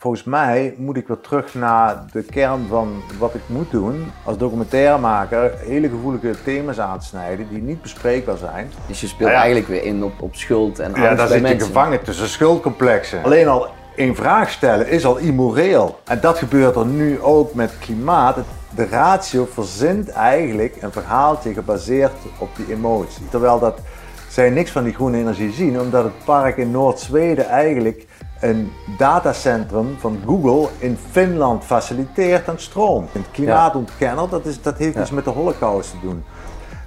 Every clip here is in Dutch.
volgens mij moet ik weer terug naar de kern van wat ik moet doen als documentairemaker. Hele gevoelige thema's aansnijden die niet bespreekbaar zijn. Dus je speelt Nou ja. eigenlijk weer in op, op schuld en Ja, angst daar bij zit je gevangen tussen schuldcomplexen. Alleen al in vraag stellen is al immoreel. En dat gebeurt er nu ook met klimaat. De ratio verzint eigenlijk een verhaaltje gebaseerd op die emotie. Terwijl dat zij niks van die groene energie zien, omdat het park in Noord-Zweden eigenlijk een datacentrum van Google in Finland faciliteert aan stroom. Het klimaatontkenner, dat, is, dat heeft iets met de holocaust te doen.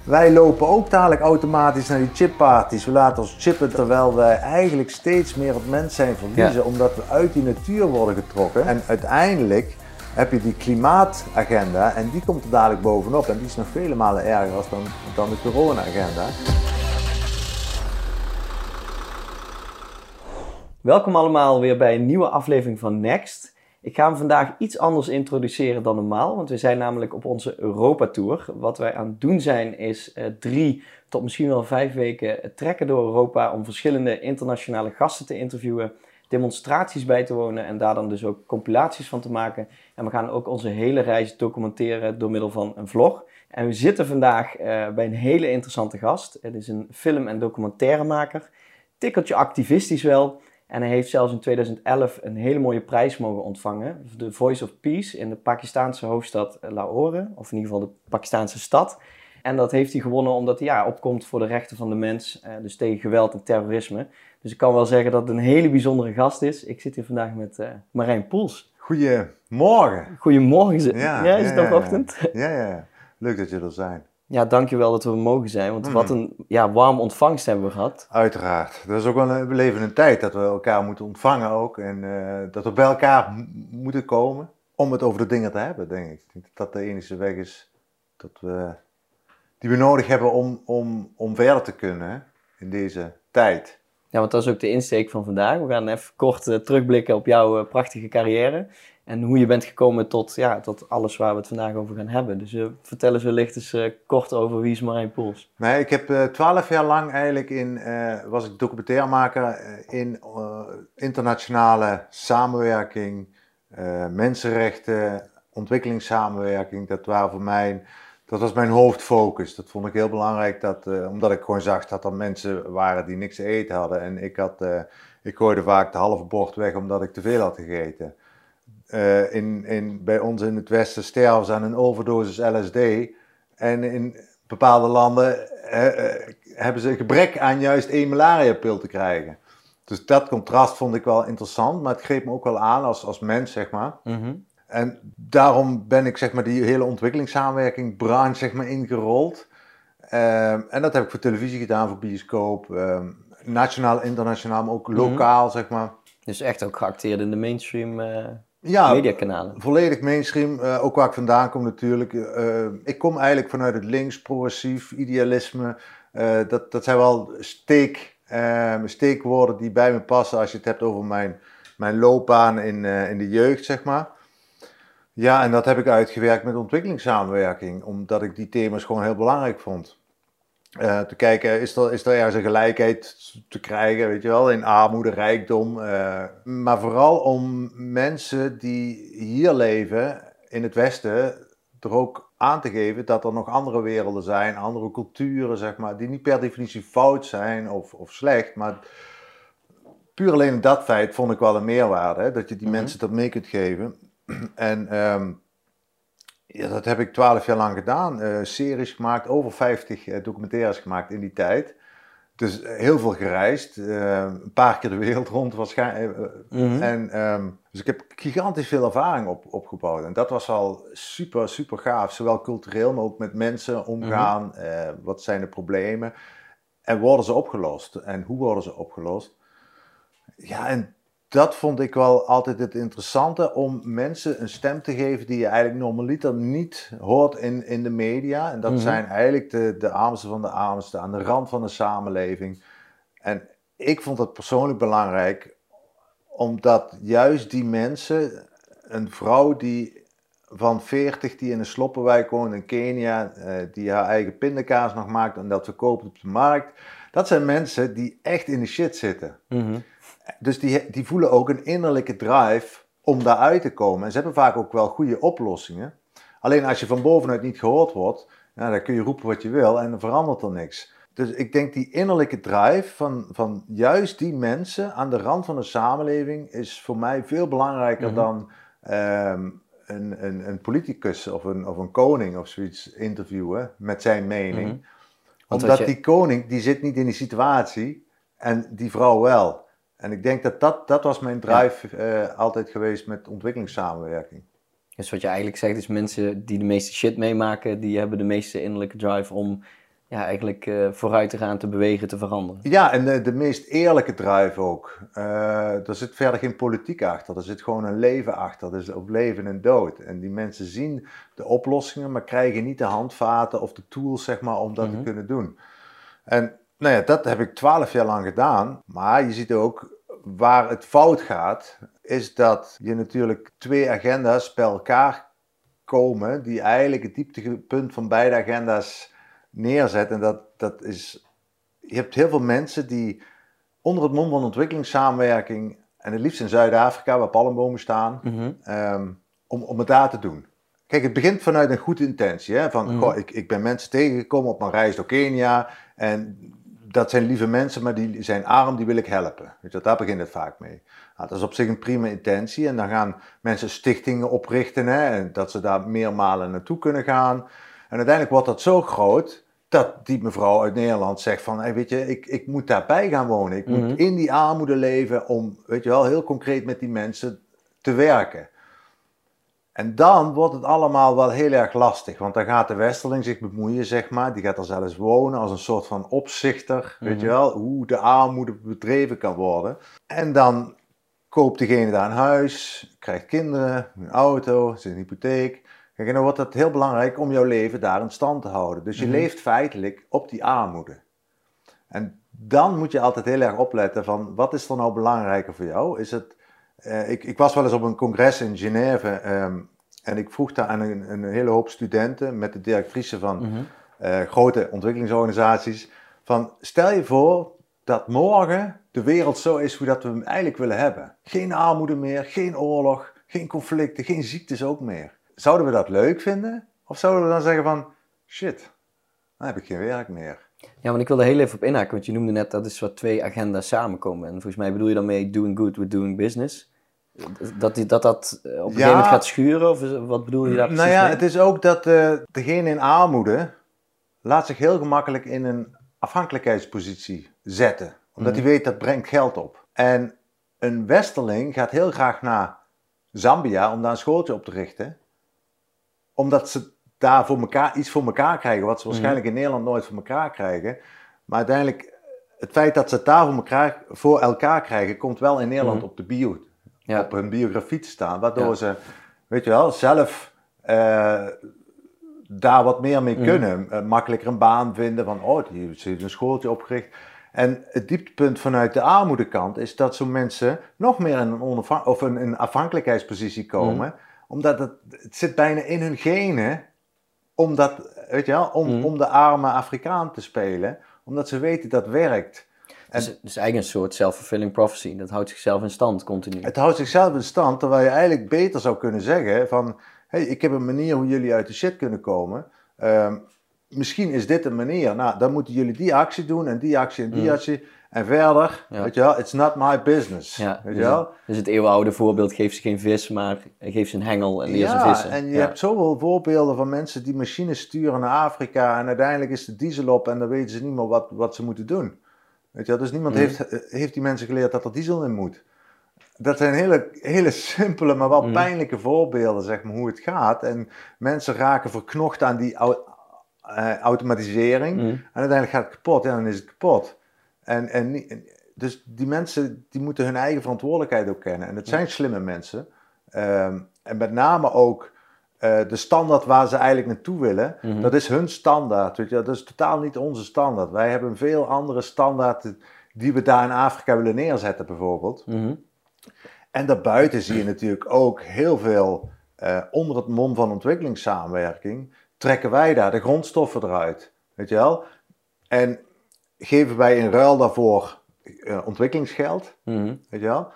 Wij lopen ook dadelijk automatisch naar die chipparties. We laten ons chippen terwijl wij eigenlijk steeds meer het mens zijn verliezen, Ja. omdat we uit die natuur worden getrokken. En uiteindelijk heb je die klimaatagenda en die komt er dadelijk bovenop. En die is nog vele malen erger als dan, dan de corona-agenda. Welkom allemaal weer bij een nieuwe aflevering van Next. Ik ga hem vandaag iets anders introduceren dan normaal, want we zijn namelijk op onze Europa-tour. Wat wij aan het doen zijn is eh, drie tot misschien wel vijf weken trekken door Europa om verschillende internationale gasten te interviewen, demonstraties bij te wonen en daar dan dus ook compilaties van te maken. En we gaan ook onze hele reis documenteren door middel van een vlog. En we zitten vandaag eh, bij een hele interessante gast. Het is een film- en documentairemaker, tikkeltje activistisch wel. En hij heeft zelfs in 2011 een hele mooie prijs mogen ontvangen. De Voice of Peace in de Pakistaanse hoofdstad Lahore. Of in ieder geval de Pakistaanse stad. En dat heeft hij gewonnen omdat hij ja, opkomt voor de rechten van de mens. eh, dus tegen geweld en terrorisme. Dus ik kan wel zeggen dat het een hele bijzondere gast is. Ik zit hier vandaag met eh, Marijn Poels. Goedemorgen. Goedemorgen. Ja, Ja, is het ja, nog ochtend? Ja, ja, ja. Leuk dat je er zijn. Ja, dankjewel dat we mogen zijn. Want wat een ja, warm ontvangst hebben we gehad. Uiteraard. Dat is ook wel een, we leven in een tijd dat we elkaar moeten ontvangen ook. En eh, dat we bij elkaar moeten komen om het over de dingen te hebben, denk ik. Ik denk dat dat de enige weg is dat we, die we nodig hebben om, om, om verder te kunnen hè, in deze tijd. Ja, want dat is ook de insteek van vandaag. We gaan even kort eh, terugblikken op jouw eh, prachtige carrière. En hoe je bent gekomen tot, ja, tot alles waar we het vandaag over gaan hebben. Dus eh, vertel eens wellicht eens kort over wie is Marijn Poels. Nee, ik heb twaalf jaar lang eigenlijk in, was ik documentairemaker in internationale samenwerking, mensenrechten, ontwikkelingssamenwerking. Dat waren voor mij, dat was mijn hoofdfocus. Dat vond ik heel belangrijk, dat, eh, omdat ik gewoon zag dat er mensen waren die niks te eten hadden. En ik, had, eh, ik gooide vaak de halve bord weg omdat ik te veel had gegeten. Eh, in, in, bij ons in het Westen sterven ze aan een overdosis LSD. En in bepaalde landen hebben ze gebrek aan juist één malariapil te krijgen. Dus dat contrast vond ik wel interessant, maar het greep me ook wel aan als, als mens, zeg maar. En daarom ben ik zeg maar die hele ontwikkelingssamenwerking branche zeg maar ingerold. Ehm, en dat heb ik voor televisie gedaan, voor bioscoop, ehm, nationaal, internationaal, maar ook lokaal zeg maar. Dus echt ook geacteerd in de mainstream eh Ja, mediakanalen. volledig mainstream, eh, ook waar ik vandaan kom natuurlijk. Eh, ik kom eigenlijk vanuit het links, progressief, idealisme. Dat, dat zijn wel steek, eh, steekwoorden die bij me passen als je het hebt over mijn, mijn loopbaan in, in de jeugd, zeg maar. Ja, en dat heb ik uitgewerkt met ontwikkelingssamenwerking, omdat ik die thema's gewoon heel belangrijk vond. Eh, te kijken, is er, is er ergens een gelijkheid te krijgen, weet je wel, in armoede, rijkdom. eh, maar vooral om mensen die hier leven, in het Westen, er ook aan te geven dat er nog andere werelden zijn, andere culturen, zeg maar, die niet per definitie fout zijn of, of slecht, maar puur alleen dat feit vond ik wel een meerwaarde, hè, dat je die Mhm. mensen dat mee kunt geven. En ehm, ja, dat heb ik twaalf jaar lang gedaan. Eh, series gemaakt, over 50 eh, documentaires gemaakt in die tijd. Dus eh, heel veel gereisd, een paar keer de wereld rond waarschijnlijk. Mhm. En, ehm, dus ik heb gigantisch veel ervaring op, opgebouwd. En dat was al super, super gaaf. Zowel cultureel, maar ook met mensen omgaan. eh, wat zijn de problemen? En worden ze opgelost? En hoe worden ze opgelost? Ja, en dat vond ik wel altijd het interessante. Om mensen een stem te geven die je eigenlijk normaliter niet hoort in, in de media. En dat Mhm. zijn eigenlijk de, de armsten van de armsten, aan de rand van de samenleving. En ik vond het persoonlijk belangrijk omdat juist die mensen, een vrouw die van 40 die in een sloppenwijk woont in Kenia, eh, die haar eigen pindakaas nog maakt en dat verkoopt op de markt. Dat zijn mensen die echt in de shit zitten. Mhm. Dus die, die voelen ook een innerlijke drive om daaruit te komen. En ze hebben vaak ook wel goede oplossingen. Alleen als je van bovenuit niet gehoord wordt, ja, dan kun je roepen wat je wil en dan verandert er niks. Dus ik denk die innerlijke drive van, van juist die mensen aan de rand van de samenleving is voor mij veel belangrijker Mhm. dan ehm, een, een, een politicus of een, of een koning of zoiets interviewen met zijn mening. Mhm. Omdat je- die koning, die zit niet in die situatie en die vrouw wel. En ik denk dat dat, dat was mijn drive eh, altijd geweest met ontwikkelingssamenwerking. Dus wat je eigenlijk zegt is mensen die de meeste shit meemaken, die hebben de meeste innerlijke drive om ja, eigenlijk eh, vooruit te gaan, te bewegen, te veranderen. Ja, en de, de meest eerlijke drive ook. Eh er zit verder geen politiek achter, er zit gewoon een leven achter. Dus op leven en dood. En die mensen zien de oplossingen, maar krijgen niet de handvaten of de tools zeg maar, om dat Mhm. te kunnen doen. En nou ja, dat heb ik twaalf jaar lang gedaan. Maar je ziet ook waar het fout gaat, is dat je natuurlijk twee agenda's bij elkaar komen die eigenlijk het dieptepunt van beide agenda's neerzet. En dat, dat is, je hebt heel veel mensen die onder het mom van ontwikkelingssamenwerking, en het liefst in Zuid-Afrika, waar palmbomen staan, ehm, om, om het daar te doen. Kijk, het begint vanuit een goede intentie. Hè? Van, Mhm. goh, ik, ik ben mensen tegengekomen op mijn reis door Kenia. En dat zijn lieve mensen, maar die zijn arm, die wil ik helpen. Weet je, daar begint het vaak mee. Nou, dat is op zich een prima intentie. En dan gaan mensen stichtingen oprichten. Hè? En dat ze daar meermalen naartoe kunnen gaan. En uiteindelijk wordt dat zo groot dat die mevrouw uit Nederland zegt van, hey, weet je, ik, ik moet daarbij gaan wonen. Ik Mhm. moet in die armoede leven om, weet je wel, heel concreet met die mensen te werken. En dan wordt het allemaal wel heel erg lastig, want dan gaat de westerling zich bemoeien, zeg maar. Die gaat er zelfs wonen als een soort van opzichter, weet je Mhm. wel, hoe de armoede bedreven kan worden. En dan koopt degene daar een huis, krijgt kinderen, een auto, zit een hypotheek. Kijk, en dan wordt het heel belangrijk om jouw leven daar in stand te houden. Dus je Mhm. leeft feitelijk op die armoede. En dan moet je altijd heel erg opletten van wat is er nou belangrijker voor jou? Is het, eh, ik, ik was wel eens op een congres in Genève ehm, en ik vroeg daar aan een, een hele hoop studenten met de directrice van Mhm. eh, grote ontwikkelingsorganisaties. Van stel je voor dat morgen de wereld zo is hoe dat we hem eigenlijk willen hebben. Geen armoede meer, geen oorlog, geen conflicten, geen ziektes ook meer. Zouden we dat leuk vinden? Of zouden we dan zeggen van shit, dan heb ik geen werk meer. Ja, want ik wilde heel even op inhaken, want je noemde net dat is wat twee agenda's samenkomen. En volgens mij bedoel je daarmee doing good with doing business. Dat die- dat, dat eh, op een Ja. gegeven moment gaat schuren, of wat bedoel je daar precies Nou ja, mee? het is ook dat eh, degene in armoede laat zich heel gemakkelijk in een afhankelijkheidspositie zetten. Omdat Mhm. hij weet dat brengt geld op. En een westerling gaat heel graag naar Zambia om daar een schooltje op te richten. Omdat ze daar voor elkaar, iets voor elkaar krijgen, wat ze Mhm. waarschijnlijk in Nederland nooit voor elkaar krijgen. Maar uiteindelijk, het feit dat ze het daar voor elkaar, voor elkaar krijgen, komt wel in Nederland Mhm. op de bio Ja. op hun biografie te staan. Waardoor Ja. ze, weet je wel, zelf eh, daar wat meer mee Mhm. kunnen. Eh, makkelijker een baan vinden van, oh, die heeft een schooltje opgericht. En het dieptepunt vanuit de armoedekant is dat zo'n mensen nog meer in een, of een, een afhankelijkheidspositie komen. Omdat het, het zit bijna in hun genen om, dat, weet je wel, om, Mhm. om de arme Afrikaan te spelen. Omdat ze weten dat werkt. En Dus, dus eigenlijk een soort self-fulfilling prophecy. Dat houdt zichzelf in stand continu. Het houdt zichzelf in stand, terwijl je eigenlijk beter zou kunnen zeggen van... hey, ik heb een manier hoe jullie uit de shit kunnen komen. Ehm, misschien is dit een manier. Nou, dan moeten jullie die actie doen en die actie en die Mm. actie. En verder, Ja. weet je wel, it's not my business. Ja, weet dus, je wel? dus het eeuwenoude voorbeeld, geef ze geen vis, maar geef ze een hengel en leer ze Ja, vissen. en je hebt zoveel voorbeelden van mensen die machines sturen naar Afrika en uiteindelijk is de diesel op en dan weten ze niet meer wat, wat ze moeten doen. Weet je wel? Dus niemand Mhm. heeft, eh, heeft die mensen geleerd dat er diesel in moet. Dat zijn hele, hele simpele, maar wel Mhm. pijnlijke voorbeelden, zeg maar, hoe het gaat. En mensen raken verknocht aan die au- eh, automatisering. Mhm. En uiteindelijk gaat het kapot, ja, dan is het kapot. En, en, dus die mensen die moeten hun eigen verantwoordelijkheid ook kennen. En het zijn slimme mensen. Ehm, en met name ook eh, de standaard waar ze eigenlijk naartoe willen, Mhm. dat is hun standaard. Weet je? Dat is totaal niet onze standaard. Wij hebben veel andere standaard die we daar in Afrika willen neerzetten, bijvoorbeeld. Mhm. En daarbuiten zie je natuurlijk ook heel veel eh, onder het mom van ontwikkelingssamenwerking. Trekken wij daar de grondstoffen eruit. Weet je wel? En geven wij in ruil daarvoor eh, ontwikkelingsgeld. Mhm. Weet je wel?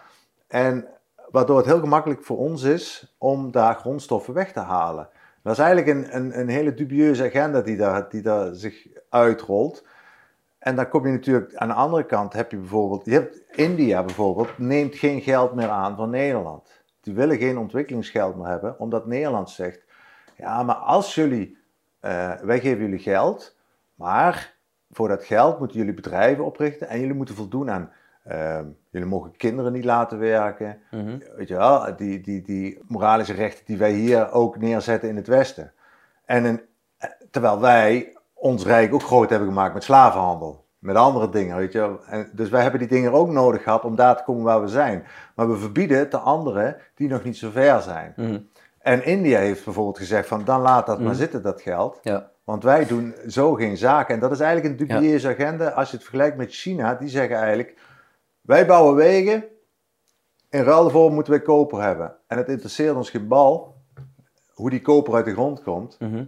En waardoor het heel gemakkelijk voor ons is om daar grondstoffen weg te halen. Dat is eigenlijk een, een, een hele dubieuze agenda die daar, die daar zich uitrolt. En dan kom je natuurlijk aan de andere kant, heb je bijvoorbeeld, je hebt India bijvoorbeeld, neemt geen geld meer aan van Nederland. Die willen geen ontwikkelingsgeld meer hebben, omdat Nederland zegt, ja, maar als jullie, uh, wij geven jullie geld, maar voor dat geld moeten jullie bedrijven oprichten en jullie moeten voldoen aan uh, jullie mogen kinderen niet laten werken. Mhm. Weet je wel, die, die, die moralische rechten die wij hier ook neerzetten in het Westen. En een, terwijl wij ons rijk ook groot hebben gemaakt met slavenhandel. Met andere dingen, weet je en Dus wij hebben die dingen ook nodig gehad om daar te komen waar we zijn. Maar we verbieden het de anderen die nog niet zo ver zijn. Mhm. En India heeft bijvoorbeeld gezegd van dan laat dat maar mhm. zitten, dat geld. Ja. Want wij doen zo geen zaken. En dat is eigenlijk een dubieuze agenda. Als je het vergelijkt met China, die zeggen eigenlijk wij bouwen wegen. In ruil daarvoor moeten wij koper hebben. En het interesseert ons geen bal hoe die koper uit de grond komt. Mhm.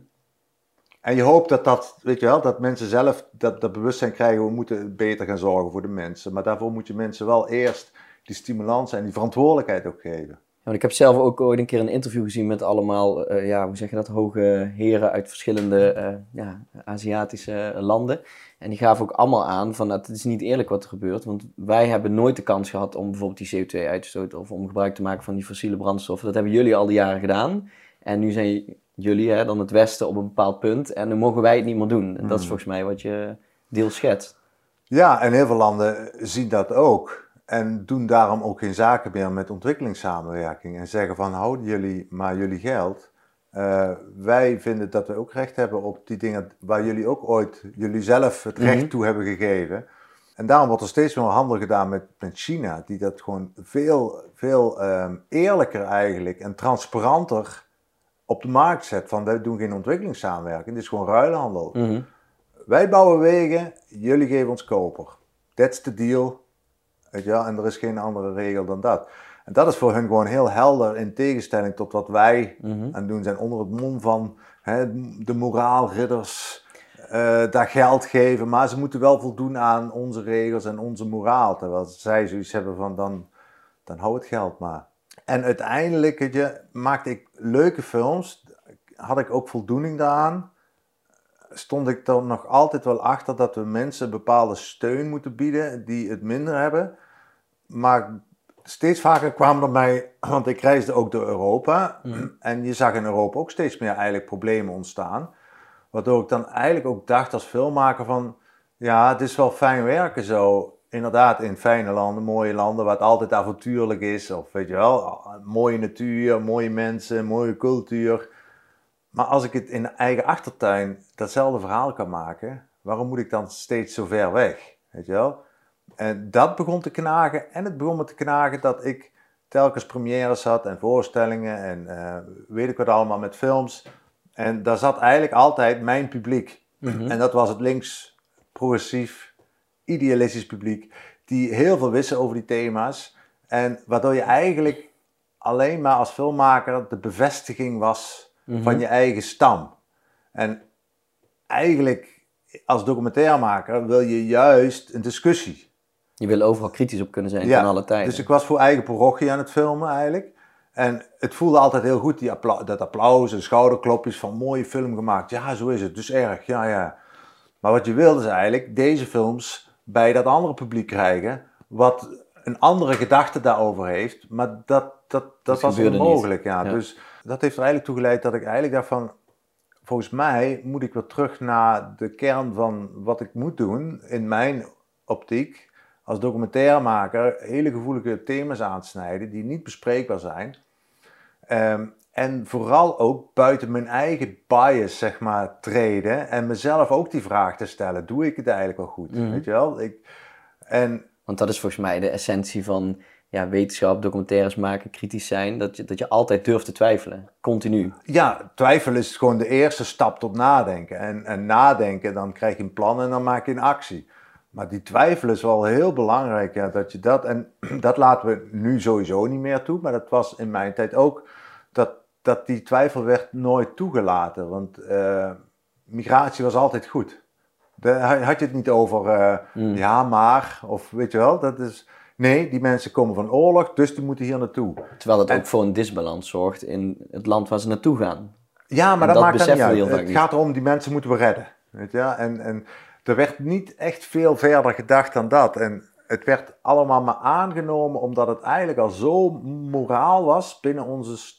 En je hoopt dat dat, weet je wel, dat mensen zelf dat, dat bewustzijn krijgen, we moeten beter gaan zorgen voor de mensen. Maar daarvoor moet je mensen wel eerst die stimulans en die verantwoordelijkheid ook geven. Ja, ik heb zelf ook ooit een keer een interview gezien met allemaal, uh, ja, hoe zeg je dat, hoge heren uit verschillende uh, ja, Aziatische landen. En die gaven ook allemaal aan van dat het is niet eerlijk wat er gebeurt. Want wij hebben nooit de kans gehad om bijvoorbeeld die CO2 uit te stoten of om gebruik te maken van die fossiele brandstoffen. Dat hebben jullie al die jaren gedaan. En nu zijn jullie hè, dan het Westen op een bepaald punt en nu mogen wij het niet meer doen. En dat is hmm. volgens mij wat je deels schetst. Ja, en heel veel landen zien dat ook. En doen daarom ook geen zaken meer met ontwikkelingssamenwerking. En zeggen van houden jullie maar jullie geld. Uh, wij vinden dat we ook recht hebben op die dingen waar jullie ook ooit jullie zelf het recht mhm. toe hebben gegeven. En daarom wordt er steeds meer handel gedaan met, met China, die dat gewoon veel, veel um, eerlijker eigenlijk en transparanter op de markt zet. Van wij doen geen ontwikkelingssamenwerking, dit is gewoon ruilhandel. Mm Wij bouwen wegen, jullie geven ons koper. That's the deal. Weet je wel? En er is geen andere regel dan dat. En dat is voor hun gewoon heel helder in tegenstelling tot wat wij mm aan het doen zijn onder het mom van hè, de moraalridders. Uh, daar geld geven, maar ze moeten wel voldoen aan onze regels en onze moraal. Terwijl zij zoiets hebben van dan, dan hou het geld maar. En uiteindelijk je, maakte ik leuke films, had ik ook voldoening daaraan. Stond ik dan nog altijd wel achter dat we mensen bepaalde steun moeten bieden die het minder hebben. Maar steeds vaker kwamen er mij, want ik reisde ook door Europa. En je zag in Europa ook steeds meer eigenlijk problemen ontstaan. Waardoor ik dan eigenlijk ook dacht als filmmaker van, ja, het is wel fijn werken zo. Inderdaad, in fijne landen, mooie landen, waar het altijd avontuurlijk is. Of weet je wel, mooie natuur, mooie mensen, mooie cultuur. Maar als ik het in eigen achtertuin datzelfde verhaal kan maken, waarom moet ik dan steeds zo ver weg? Weet je wel? En dat begon te knagen. En het begon me te knagen dat ik telkens premières had en voorstellingen en uh, weet ik wat allemaal met films. En daar zat eigenlijk altijd mijn publiek. Mhm. En dat was het links, progressief, idealistisch publiek. Die heel veel wisten over die thema's. En waardoor je eigenlijk alleen maar als filmmaker de bevestiging was mhm. van je eigen stam. En eigenlijk als documentairemaker wil je juist een discussie. Je wil overal kritisch op kunnen zijn ja, van alle tijden. Dus ik was voor eigen parochie aan het filmen eigenlijk. En het voelde altijd heel goed, die dat applaus en schouderklopjes van mooie film gemaakt. Ja, zo is het. Dus erg, ja, ja. Maar wat je wilde is eigenlijk deze films bij dat andere publiek krijgen. Wat een andere gedachte daarover heeft. Maar dat, dat, dat, dat was onmogelijk. Ja. ja. Dus dat heeft er eigenlijk toe geleid dat ik eigenlijk dacht van... Volgens mij moet ik weer terug naar de kern van wat ik moet doen in mijn optiek als documentairemaker hele gevoelige thema's aansnijden die niet bespreekbaar zijn. Ehm, en vooral ook buiten mijn eigen bias, zeg maar, treden. En mezelf ook die vraag te stellen: doe ik het eigenlijk wel goed? Mhm. Weet je wel? Ik, en, Want dat is volgens mij de essentie van ja, wetenschap, documentaires maken, kritisch zijn. Dat je, dat je altijd durft te twijfelen, continu. Ja, twijfelen is gewoon de eerste stap tot nadenken. En, en nadenken, dan krijg je een plan en dan maak je een actie. Maar die twijfel is wel heel belangrijk, ja, dat je dat, en dat laten we nu sowieso niet meer toe, maar dat was in mijn tijd ook, dat, dat die twijfel werd nooit toegelaten, want uh, migratie was altijd goed. Daar had je het niet over, uh, ja maar, of weet je wel, dat is, Nee, die mensen komen van oorlog, dus die moeten hier naartoe. Terwijl dat En- ook voor een disbalans zorgt in het land waar ze naartoe gaan. Ja, maar En dat, dat maakt dan niet uit. Het niet. gaat erom, die mensen moeten we redden. Weet je? En, en er werd niet echt veel verder gedacht dan dat. En het werd allemaal maar aangenomen omdat het eigenlijk al zo moraal was binnen onze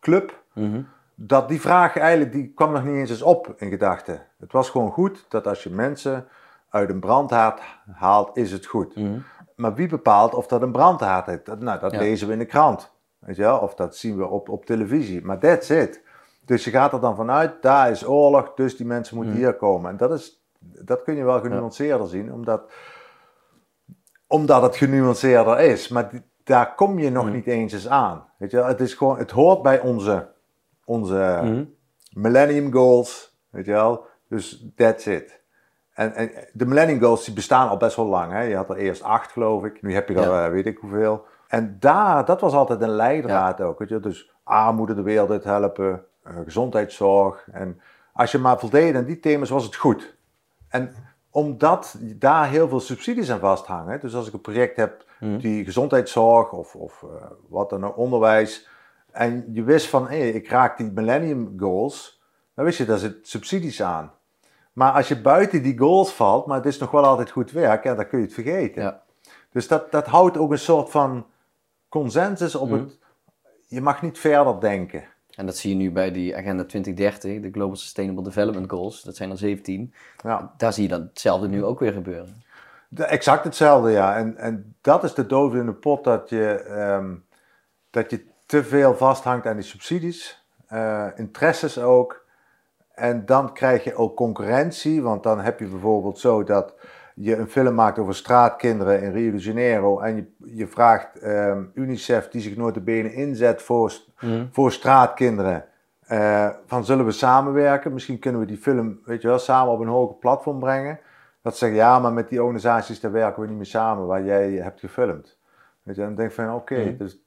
club. Mhm. Dat die vraag eigenlijk, die kwam nog niet eens eens op in gedachten. Het was gewoon goed dat als je mensen uit een brandhaard haalt, is het goed. Mhm. Maar wie bepaalt of dat een brandhaard is? Dat, nou, dat Ja. lezen we in de krant. Weet je wel? Of dat zien we op, op televisie. Maar that's it. Dus je gaat er dan vanuit, daar is oorlog, dus die mensen moeten Mhm. hier komen. En dat, is, dat kun je wel genuanceerder zien, omdat, omdat het genuanceerder is. Maar die- daar kom je nog Mhm. niet eens eens aan. Weet je wel? Het, is gewoon, het hoort bij onze, onze Mhm. Millennium Goals. Weet je wel? Dus that's it. En, en de Millennium Goals die bestaan al best wel lang. Hè? Je had er eerst acht, geloof ik. Nu heb je er Ja. eh, weet ik hoeveel. En daar, dat was altijd een leidraad ook. Weet je? Dus armoede de wereld uit helpen, eh, gezondheidszorg. En als je maar voldeed aan die thema's, was het goed. En omdat daar heel veel subsidies aan vasthangen. Dus als ik een project heb Mhm. die gezondheidszorg of, of eh, wat dan ook, onderwijs. En je wist van, hé, ik raak die Millennium Goals. Dan wist je, daar zit subsidies aan. Maar als je buiten die goals valt, maar het is nog wel altijd goed werk, ja, dan kun je het vergeten. Ja. Dus dat, dat houdt ook een soort van consensus op Mhm. het. Je mag niet verder denken. En dat zie je nu bij die Agenda 2030, de Global Sustainable Development Goals. Dat zijn er 17. Ja. Daar zie je dan hetzelfde nu ook weer gebeuren. De- exact hetzelfde, ja. En, en dat is de dood in de pot, dat je, ehm, dat je te veel vasthangt aan die subsidies, eh, interesses ook. En dan krijg je ook concurrentie, want dan heb je bijvoorbeeld zo dat je een film maakt over straatkinderen in Rio de Janeiro en je, je vraagt ehm, UNICEF, die zich notabene inzet voor, Mhm. voor straatkinderen, eh, van zullen we samenwerken? Misschien kunnen we die film, weet je wel, samen op een hoger platform brengen. Dat ze zeggen, ja, maar met die organisaties daar werken we niet meer samen waar jij hebt gefilmd. Weet je, en dan denk van, oké, Mhm. dus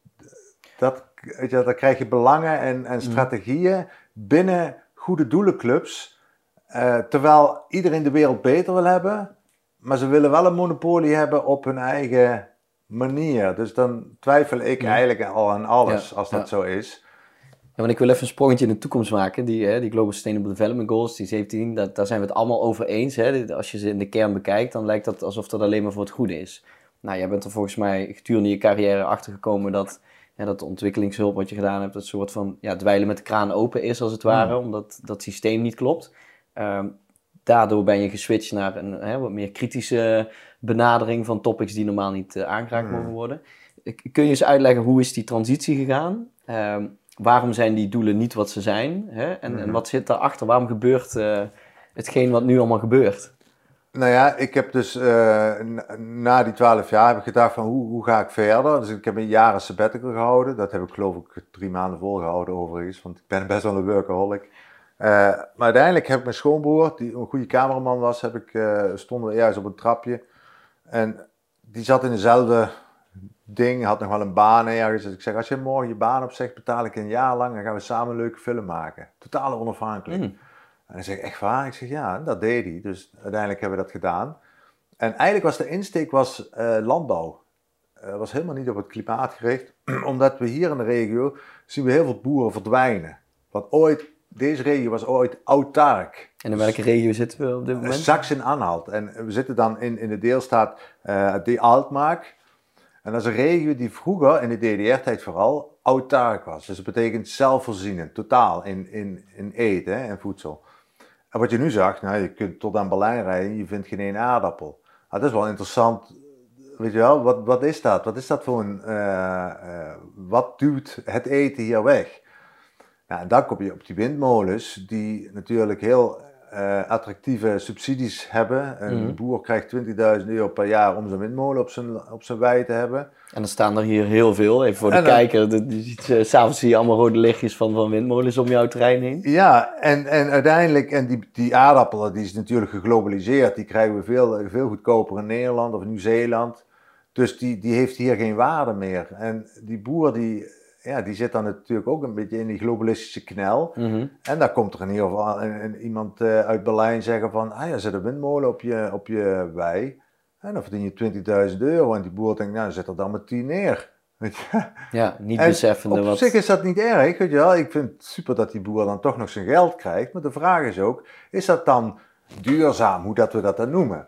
dat, weet je, dan krijg je belangen en, en strategieën binnen goede doelenclubs. eh, terwijl iedereen de wereld beter wil hebben, maar ze willen wel een monopolie hebben op hun eigen manier. Dus dan twijfel ik Ja. eigenlijk al aan alles, Ja, als dat ja. zo is. Ja, want ik wil even een sprongetje in de toekomst maken. Die, hè, die Global Sustainable Development Goals, die 17, dat, daar zijn we het allemaal over eens. Hè. Als je ze in de kern bekijkt, dan lijkt dat alsof dat alleen maar voor het goede is. Nou, jij bent er volgens mij gedurende je carrière achter gekomen dat, hè, dat de ontwikkelingshulp wat je gedaan hebt, dat soort van ja, dweilen met de kraan open is als het ware, omdat dat systeem niet klopt. Ehm, daardoor ben je geswitcht naar een hè, wat meer kritische benadering van topics die normaal niet eh, aangeraakt mogen worden. Kun je eens uitleggen hoe is die transitie gegaan? Ehm, waarom zijn die doelen niet wat ze zijn? Hè? En, en wat zit daarachter? Waarom gebeurt eh, hetgeen wat nu allemaal gebeurt? Nou ja, ik heb dus eh, na, die twaalf jaar heb ik gedacht van hoe, hoe ga ik verder? Dus ik heb een jaar sabbatical gehouden. Dat heb ik geloof ik drie maanden volgehouden overigens, want ik ben best wel een workaholic. Eh, maar uiteindelijk heb ik mijn schoonbroer, die een goede cameraman was, heb ik, eh, stonden ergens op een trapje. En die zat in dezelfde ding, had nog wel een baan ergens. Dus ik zeg, als je morgen je baan opzegt, betaal ik een jaar lang en gaan we samen een leuke film maken. Totaal onafhankelijk. Mm. En hij zegt, echt waar? Ik zeg, ja, dat deed hij. Dus uiteindelijk hebben we dat gedaan. En eigenlijk was de insteek was, eh, landbouw. Eh was helemaal niet op het klimaat gericht. Omdat we hier in de regio zien we heel veel boeren verdwijnen. Want ooit, deze regio was ooit autark. En in welke regio zitten we op dit moment? Sachsen-Anhalt. En we zitten dan in, in de deelstaat eh de Altmark. En dat is een regio die vroeger, in de DDR-tijd vooral, autark was. Dus dat betekent zelfvoorzienend, totaal, in, in, in eten en voedsel. En wat je nu zag, nou, je kunt tot aan Berlijn rijden, je vindt geen één aardappel. Ah, dat is wel interessant, weet je wel, wat, wat is dat? Wat is dat voor een, eh, eh, wat duwt het eten hier weg? Nou, en dan kom je op die windmolens, die natuurlijk heel eh, attractieve subsidies hebben. Een Mhm. boer krijgt 20.000 euro per jaar om zijn windmolen op zijn, op zijn wei te hebben. En er staan er hier heel veel. Even voor de En dan- kijker. de- je ziet, eh, S'avonds zie je allemaal rode lichtjes van, van windmolens om jouw terrein heen. Ja, en, en uiteindelijk, en die, die aardappelen, die is natuurlijk geglobaliseerd. Die krijgen we veel, veel goedkoper in Nederland of Nieuw-Zeeland. Dus die, die heeft hier geen waarde meer. En die boer, die, ja, die zit dan natuurlijk ook een beetje in die globalistische knel. Mhm. En dan komt er in ieder geval een- een- iemand eh, uit Berlijn zeggen van, ah ja, zet een windmolen op je, op je wei. En dan verdien je 20.000 euro en die boer denkt, nou zet er dan maar 10 neer. Ja, niet beseffende op wat... zich is dat niet erg, weet je wel. Ik vind het super dat die boer dan toch nog zijn geld krijgt. Maar de vraag is ook, is dat dan duurzaam, hoe dat we dat dan noemen?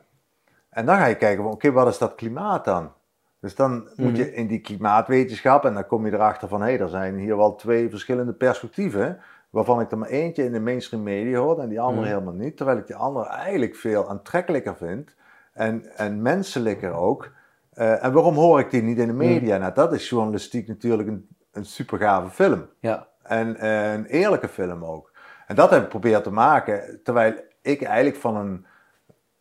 En dan ga je kijken, oké, wat is dat klimaat dan? Dus dan moet je mhm. in die klimaatwetenschap, en dan kom je erachter van, hé, hey, er zijn hier wel twee verschillende perspectieven, waarvan ik er maar eentje in de mainstream media hoor en die andere mhm. helemaal niet. Terwijl ik die andere eigenlijk veel aantrekkelijker vind en, en menselijker ook. Uh, en waarom hoor ik die niet in de media? Mm. Nou, dat is journalistiek natuurlijk een, een super gave film. Ja. En uh, een eerlijke film ook. En dat heb ik geprobeerd te maken, terwijl ik eigenlijk van een,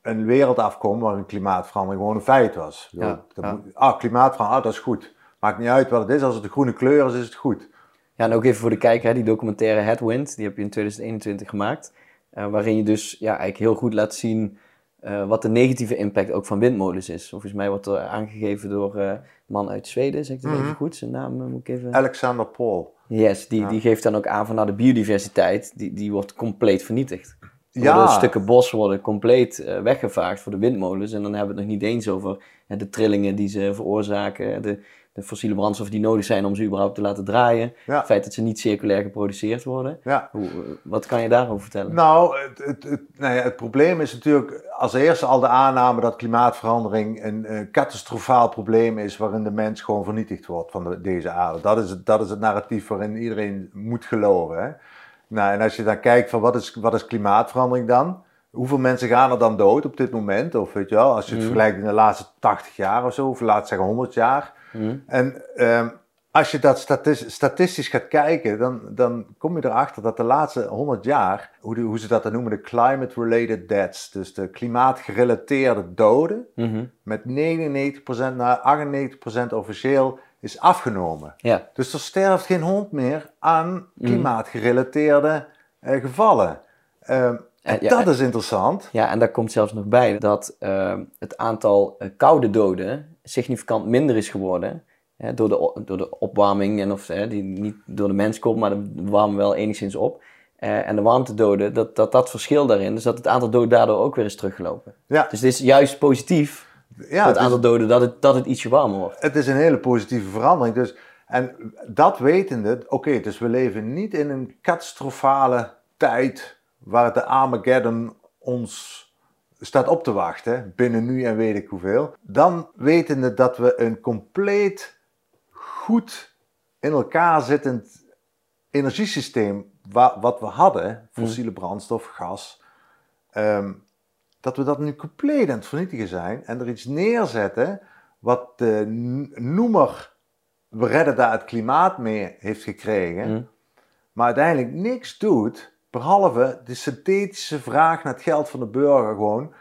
een wereld afkom waar een klimaatverandering gewoon een feit was. Ja, ja. Moet, ah, klimaatverandering, ah, dat is goed. Maakt niet uit wat het is, als het de groene kleur is, is het goed. Ja, en ook even voor de kijker, die documentaire Headwind, die heb je in 2021 gemaakt. Uh, waarin je dus ja, eigenlijk heel goed laat zien uh, wat de negatieve impact ook van windmolens is. Volgens mij wordt er aangegeven door uh, een man uit Zweden, zeg ik dat even mhm. goed? Zijn naam moet ik even... Alexander Paul. Yes, die, die geeft dan ook aan van nou, de biodiversiteit, die, die wordt compleet vernietigd. Ja. Stukken bos worden compleet weggevaagd voor de windmolens. En dan hebben we het nog niet eens over de trillingen die ze veroorzaken, de, de fossiele brandstoffen die nodig zijn om ze überhaupt te laten draaien. Het feit dat ze niet circulair geproduceerd worden. Ja. Hoe, wat kan je daarover vertellen? Nou, het, het, het, nou ja, het probleem is natuurlijk als eerste al de aanname dat klimaatverandering een, een catastrofaal probleem is waarin de mens gewoon vernietigd wordt van de, deze aarde. Dat is, het, dat is het narratief waarin iedereen moet geloven. Hè? Nou, en als je dan kijkt van wat is, wat is klimaatverandering dan? Hoeveel mensen gaan er dan dood op dit moment? Of weet je wel, als je het mhm. vergelijkt in de laatste 80 jaar of zo, of laat zeggen 100 jaar. Mhm. En um, als je dat statistisch gaat kijken, dan, dan kom je erachter dat de laatste 100 jaar, hoe, hoe ze dat dan noemen, de climate-related deaths, dus de klimaatgerelateerde doden, mm met 99% naar 98% officieel is afgenomen. Ja. Dus er sterft geen hond meer aan mhm. klimaatgerelateerde uh, gevallen. Uh, ja, dat is interessant. Ja, en daar komt zelfs nog bij dat uh, het aantal koude doden significant minder is geworden door, de, door de opwarming, en of, die niet door de mens komt, maar de warmen wel enigszins op. Uh, en de warmtedoden, dat, dat dat verschil daarin, dus dat het aantal doden daardoor ook weer is teruggelopen. Ja. Dus het is juist positief, ja, het aantal doden, dat het, dat het ietsje warmer wordt. Het is een hele positieve verandering. Dus, en dat wetende, oké, dus we leven niet in een catastrofale tijd waar de Armageddon ons staat op te wachten, binnen nu en weet ik hoeveel. Dan wetende dat we een compleet goed in elkaar zittend energiesysteem wat we hadden, fossiele mm. brandstof, gas, ehm, dat we dat nu compleet aan het vernietigen zijn en er iets neerzetten wat de noemer we redden daar het klimaat mee heeft gekregen, mm. maar uiteindelijk niks doet, behalve de synthetische vraag naar het geld van de burger gewoon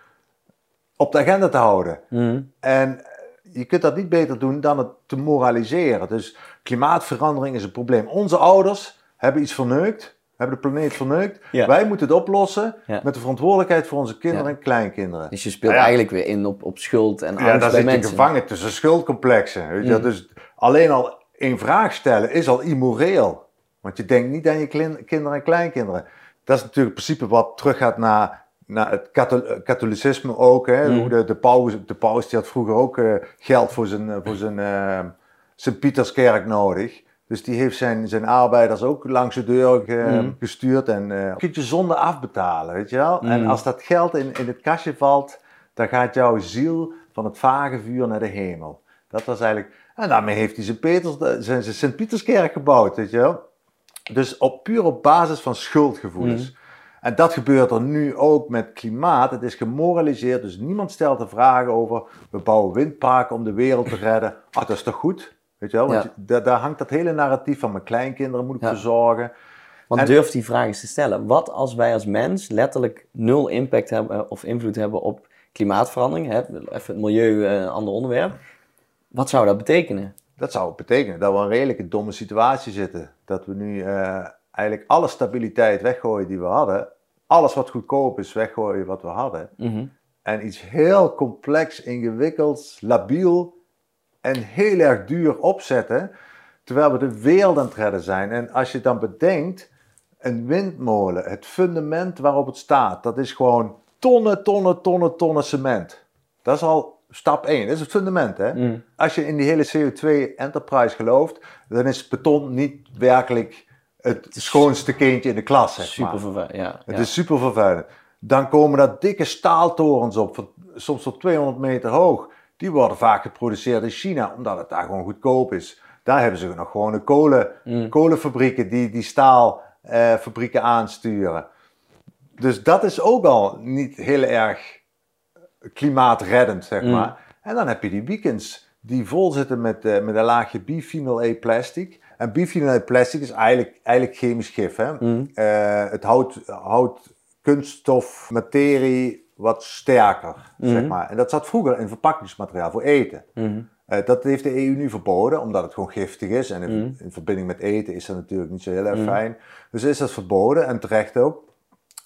op de agenda te houden. Mm. En je kunt dat niet beter doen dan het te moraliseren. Dus klimaatverandering is een probleem. Onze ouders hebben iets verneukt, hebben de planeet verneukt. Wij moeten het oplossen met de verantwoordelijkheid voor onze kinderen en kleinkinderen. Dus je speelt eigenlijk weer in op, op schuld en angst ja, daar zit je gevangen tussen schuldcomplexen. Weet je? Mm. Dus alleen al één vraag stellen is al immoreel. Want je denkt niet aan je kinderen en kleinkinderen. Dat is natuurlijk het principe wat teruggaat naar nou, het katholicisme ook. Hè, mm. hoe de, de, paus, de paus die had vroeger ook uh, geld voor zijn, uh, voor zijn uh, Sint-Pieterskerk nodig. Dus die heeft zijn, zijn arbeiders ook langs de deur mm. gestuurd. En uh, kun je zonde afbetalen, weet je wel. Mm. En als dat geld in, in het kastje valt, dan gaat jouw ziel van het vage vuur naar de hemel. Dat was eigenlijk... En daarmee heeft hij zijn, Peters, zijn, zijn Sint-Pieterskerk gebouwd, weet je wel. Dus op, puur op basis van schuldgevoelens. En dat gebeurt er nu ook met klimaat. Het is gemoraliseerd, dus niemand stelt er vragen over. We bouwen windparken om de wereld te redden. Ah, dat is toch goed? Weet je wel? Want daar, daar, hangt dat hele narratief van mijn kleinkinderen moet ik verzorgen. Want durf die vraag eens te stellen. Wat als wij als mens letterlijk nul impact hebben of invloed hebben op klimaatverandering? Hè? Even het milieu, een eh, ander onderwerp. Wat zou dat betekenen? Dat zou betekenen dat we een redelijke domme situatie zitten. Dat we nu uh, eigenlijk alle stabiliteit weggooien die we hadden. Alles wat goedkoop is, weggooien wat we hadden. Mhm. En iets heel complex, ingewikkelds, labiel en heel erg duur opzetten. Terwijl we de wereld aan het redden zijn. En als je dan bedenkt, een windmolen, het fundament waarop het staat, dat is gewoon tonnen, tonnen, tonnen, tonnen cement. Dat is al stap 1. Dat is het fundament. Hè? Mm. Als je in die hele CO2 enterprise gelooft, dan is beton niet werkelijk het schoonste kindje in de klas. Zeg Super maar. vervuilend. Ja, Het ja. is super vervuilend. Dan komen daar dikke staaltorens op, soms tot 200 meter hoog. Die worden vaak geproduceerd in China, omdat het daar gewoon goedkoop is. Daar hebben ze nog gewoon de kolen, Mm. kolenfabrieken die die staalfabrieken aansturen. Dus dat is ook al niet heel erg klimaatreddend, zeg Mm. maar. En dan heb je die beacons die vol zitten met, eh, met een laagje biphenyl A plastic. En biphenyl A plastic is eigenlijk, eigenlijk chemisch gif. Hè? Mm. Eh, het houdt, houdt kunststof, materie wat sterker, zeg Mhm. maar. En dat zat vroeger in verpakkingsmateriaal voor eten. Mhm. Eh, dat heeft de EU nu verboden, omdat het gewoon giftig is. En in, Mhm. in verbinding met eten is dat natuurlijk niet zo heel erg fijn. Dus is dat verboden en terecht ook.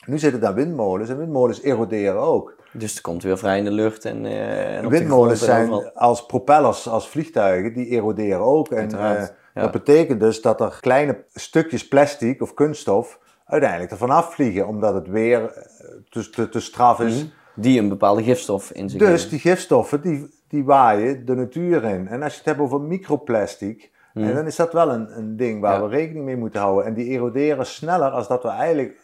Nu zitten daar windmolens en windmolens eroderen ook. Dus het komt weer vrij in de lucht en, eh, en Windmolens zijn overal. als propellers, als vliegtuigen, die eroderen ook. En eh, ja. dat betekent dus dat er kleine stukjes plastic of kunststof uiteindelijk ervan afvliegen, omdat het weer eh, te, te, te straf is. Mhm. Die een bepaalde gifstof in zich Dus die gifstoffen, die, die waaien de natuur in. En als je het hebt over microplastic, Mhm. en dan is dat wel een, een ding waar Ja. we rekening mee moeten houden. En die eroderen sneller als dat we eigenlijk,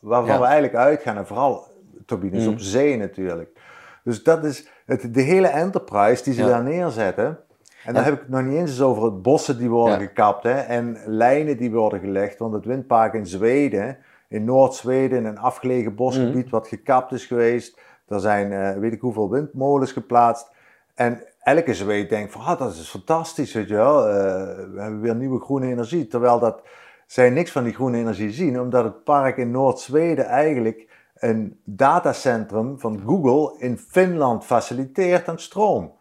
waarvan Ja. we eigenlijk uitgaan. En vooral turbines Mhm. op zee natuurlijk. Dus dat is het, de hele enterprise die ze Ja. daar neerzetten. En dan heb ik het nog niet eens over het bossen die worden Ja. gekapt. Hè, en lijnen die worden gelegd. Want het windpark in Zweden, in Noord-Zweden, in een afgelegen bosgebied Mhm. wat gekapt is geweest. Er zijn eh, weet ik hoeveel windmolens geplaatst. En elke Zweed denkt van, ah, dat is fantastisch, weet je wel. Eh, we hebben weer nieuwe groene energie. Terwijl dat, zij niks van die groene energie zien, omdat het park in Noord-Zweden eigenlijk een datacentrum van Google in Finland faciliteert aan stroom.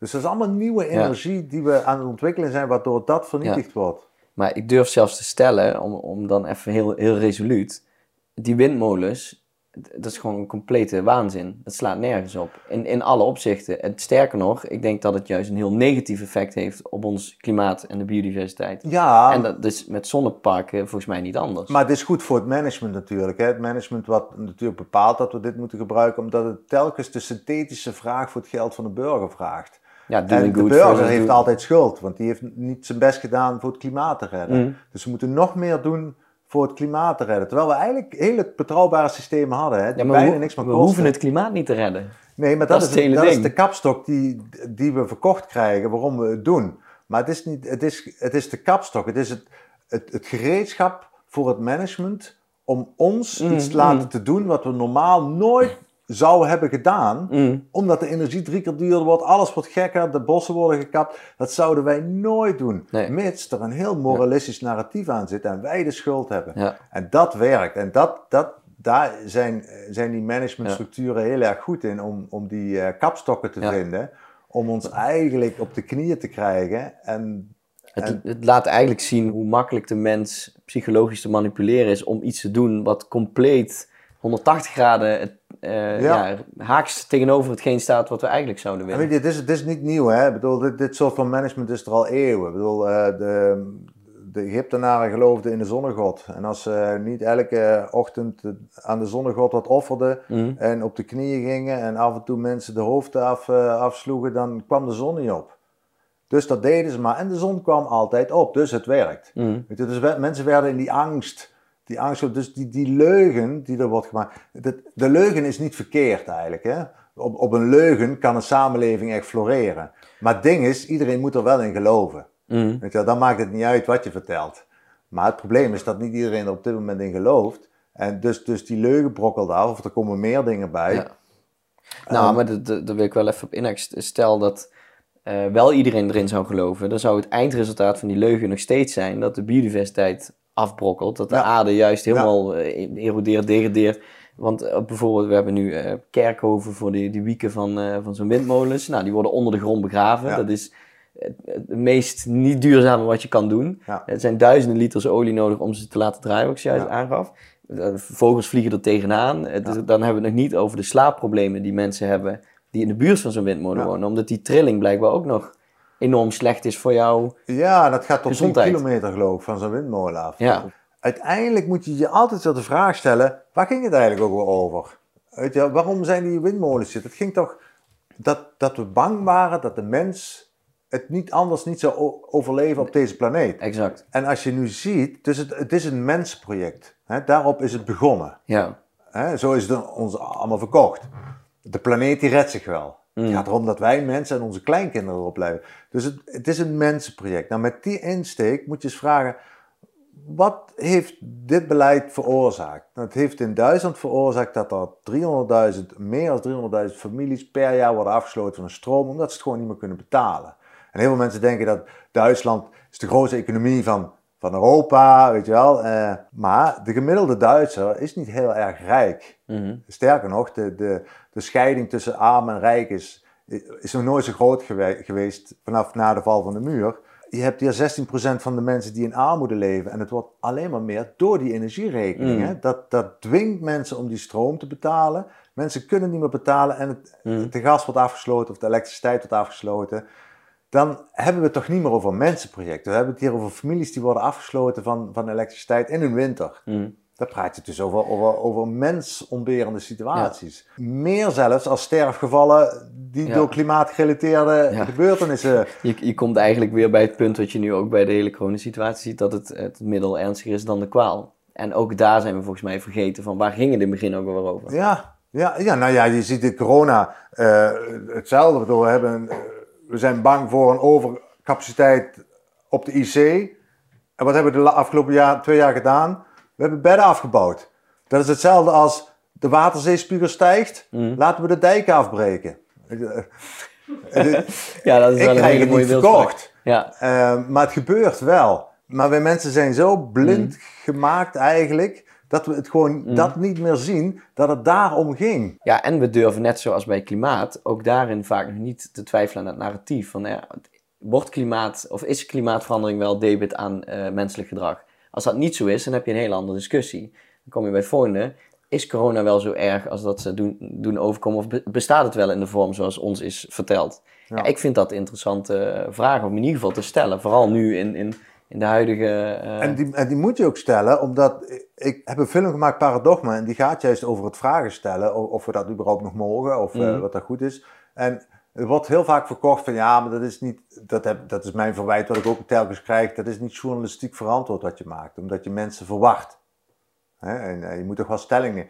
Dus dat is allemaal nieuwe energie die we aan het ontwikkelen zijn, waardoor dat vernietigd wordt. Maar ik durf zelfs te stellen, om, om dan even heel, heel resoluut, die windmolens, dat is gewoon een complete waanzin. Dat slaat nergens op, in, in alle opzichten. En sterker nog, ik denk dat het juist een heel negatief effect heeft op ons klimaat en de biodiversiteit. Ja, En dat is met zonneparken volgens mij niet anders. Maar het is goed voor het management natuurlijk. Hè? Het management wat natuurlijk bepaalt dat we dit moeten gebruiken, omdat het telkens de synthetische vraag voor het geld van de burger vraagt. Ja, En de burger heeft altijd schuld, want die heeft niet zijn best gedaan voor het klimaat te redden. Mhm. Dus we moeten nog meer doen voor het klimaat te redden. Terwijl we eigenlijk hele betrouwbare systemen hadden, hè, die Ja, bijna we, niks meer we kosten. hoeven het klimaat niet te redden. Nee, maar dat, Dat is dat is de kapstok die, die we verkocht krijgen, waarom we het doen. Maar het is, niet, het is, het is de kapstok, het is het, het, het gereedschap voor het management om ons Mm, iets te laten mm. te doen wat we normaal nooit zouden hebben gedaan. Mm. Omdat de energie drie keer duurder wordt, alles wordt gekker, de bossen worden gekapt. Dat zouden wij nooit doen. Nee. Mits er een heel moralistisch narratief aan zit en wij de schuld hebben. Ja. En dat werkt. En dat, dat, daar zijn, zijn die managementstructuren heel erg goed in om, om die eh, kapstokken te vinden. Om ons eigenlijk op de knieën te krijgen. En Het, het laat eigenlijk zien hoe makkelijk de mens psychologisch te manipuleren is om iets te doen wat compleet 180 graden het, eh, Ja. ja. haaks tegenover hetgeen staat wat we eigenlijk zouden en willen. weet je, dit is, dit is niet nieuw. Hè? Ik bedoel, dit, dit soort van management is er al eeuwen. Ik bedoel, eh, de, de Egyptenaren geloofden in de zonnegod. En als ze niet elke ochtend aan de zonnegod wat offerden, Mhm. en op de knieën gingen en af en toe mensen de hoofden af, eh, afsloegen, dan kwam de zon niet op. Dus dat deden ze maar. En de zon kwam altijd op, dus het werkt. Mhm. Weet je, dus mensen werden in die angst, die angst, dus die, die leugen die er wordt gemaakt. De, de leugen is niet verkeerd eigenlijk. Hè? Op, op een leugen kan een samenleving echt floreren. Maar het ding is, iedereen moet er wel in geloven. Mhm. Weet je, wel, dan maakt het niet uit wat je vertelt. Maar het probleem is dat niet iedereen er op dit moment in gelooft. En dus, dus die leugen brokkelt af, of er komen meer dingen bij. Ja. Nou, maar dat- dat- daar wil ik wel even op inhaken. Stel dat eh, wel iedereen erin zou geloven, dan zou het eindresultaat van die leugen nog steeds zijn dat de biodiversiteit afbrokkelt. Dat de Ja. aarde juist helemaal eh, erodeert, degradeert. Want eh, bijvoorbeeld, we hebben nu eh, kerkhoven voor die, die wieken van, van zo'n windmolens. Nou, die worden onder de grond begraven. Dat is het, meest niet duurzame wat je kan doen. Ja. Er zijn duizenden liters olie nodig om ze te laten draaien, wat ik juist Ja. aangaf. Vogels vliegen er tegenaan. Dan hebben we het nog niet over de slaapproblemen die mensen hebben die in de buurt van zo'n windmolen wonen. Omdat die trilling blijkbaar ook nog enorm slecht is voor jou. Ja, dat gaat tot 10 Gezondheid. kilometer geloof ik van zo'n windmolen af. Ja. Uiteindelijk moet je je altijd zo de vraag stellen, waar ging het eigenlijk ook over? Weet je, waarom zijn die windmolens zitten? Het ging toch, dat, dat we bang waren dat de mens het niet anders niet zou overleven op deze planeet. Exact. En als je nu ziet, dus het, het is een mensenproject. Hè? Daarop is het begonnen. Ja. Hè? Zo is het ons allemaal verkocht. De planeet die redt zich wel. Het Mm. gaat erom dat wij mensen en onze kleinkinderen erop blijven. Dus het, het is een mensenproject. Nou, met die insteek moet je eens vragen, wat heeft dit beleid veroorzaakt? Nou, het heeft in Duitsland veroorzaakt dat er 300.000, meer dan 300.000 families per jaar worden afgesloten van de stroom, omdat ze het gewoon niet meer kunnen betalen. En heel veel mensen denken dat Duitsland is de grootste economie van, van Europa, weet je wel. Eh, maar de gemiddelde Duitser is niet heel erg rijk. Mhm. Sterker nog, de, de, de scheiding tussen arm en rijk is, is nog nooit zo groot gewe- geweest vanaf na de val van de muur. Je hebt hier 16% van de mensen die in armoede leven. En het wordt alleen maar meer door die energierekening. Mm. Hè? Dat, dat dwingt mensen om die stroom te betalen. Mensen kunnen niet meer betalen en het, Mm. de gas wordt afgesloten of de elektriciteit wordt afgesloten. Dan hebben we het toch niet meer over mensenprojecten. We hebben het hier over families die worden afgesloten van, van elektriciteit in hun winter. Daar praat je dus over, over, over mensontberende situaties. Meer zelfs als sterfgevallen die Ja. door klimaatgerelateerde Ja. gebeurtenissen. Je, je komt eigenlijk weer bij het punt wat je nu ook bij de hele coronasituatie ziet, dat het, het middel ernstiger is dan de kwaal. En ook daar zijn we volgens mij vergeten van waar ging het in het begin ook weer over. Ja, ja, ja, nou ja, je ziet in corona eh, hetzelfde. Bedoel, We, hebben, we zijn bang voor een overcapaciteit op de IC. En wat hebben we de afgelopen jaar, twee jaar gedaan? We hebben bedden afgebouwd. Dat is hetzelfde als de waterzeespiegel stijgt. Mhm. Laten we de dijken afbreken. Ja, dat is Ik wel een hele mooie verkocht. Ja, Eh, maar het gebeurt wel. Maar wij mensen zijn zo blind gemaakt eigenlijk, dat we het gewoon dat niet meer zien, dat het daarom ging. Ja, en we durven net zoals bij klimaat ook daarin vaak nog niet te twijfelen aan het narratief. Van, ja, wordt klimaat, of is klimaatverandering wel debit aan eh, menselijk gedrag? Als dat niet zo is, dan heb je een hele andere discussie. Dan kom je bij het volgende. Is corona wel zo erg als dat ze doen, doen overkomen? Of be- bestaat het wel in de vorm zoals ons is verteld? Ja. Ja. ik vind dat interessante vragen om in ieder geval te stellen. Vooral nu in, in, in de huidige... eh, En, die, en die moet je ook stellen, omdat ik, heb een film gemaakt, Paradigma, en die gaat juist over het vragen stellen, of, of we dat überhaupt nog mogen, of eh, Mhm. wat dat goed is. En er wordt heel vaak verkocht van, ja, maar dat is niet, dat, heb, dat is mijn verwijt, wat ik ook telkens krijg, dat is niet journalistiek verantwoord wat je maakt, omdat je mensen verwacht. Hè? En eh, je moet toch wel stellingen.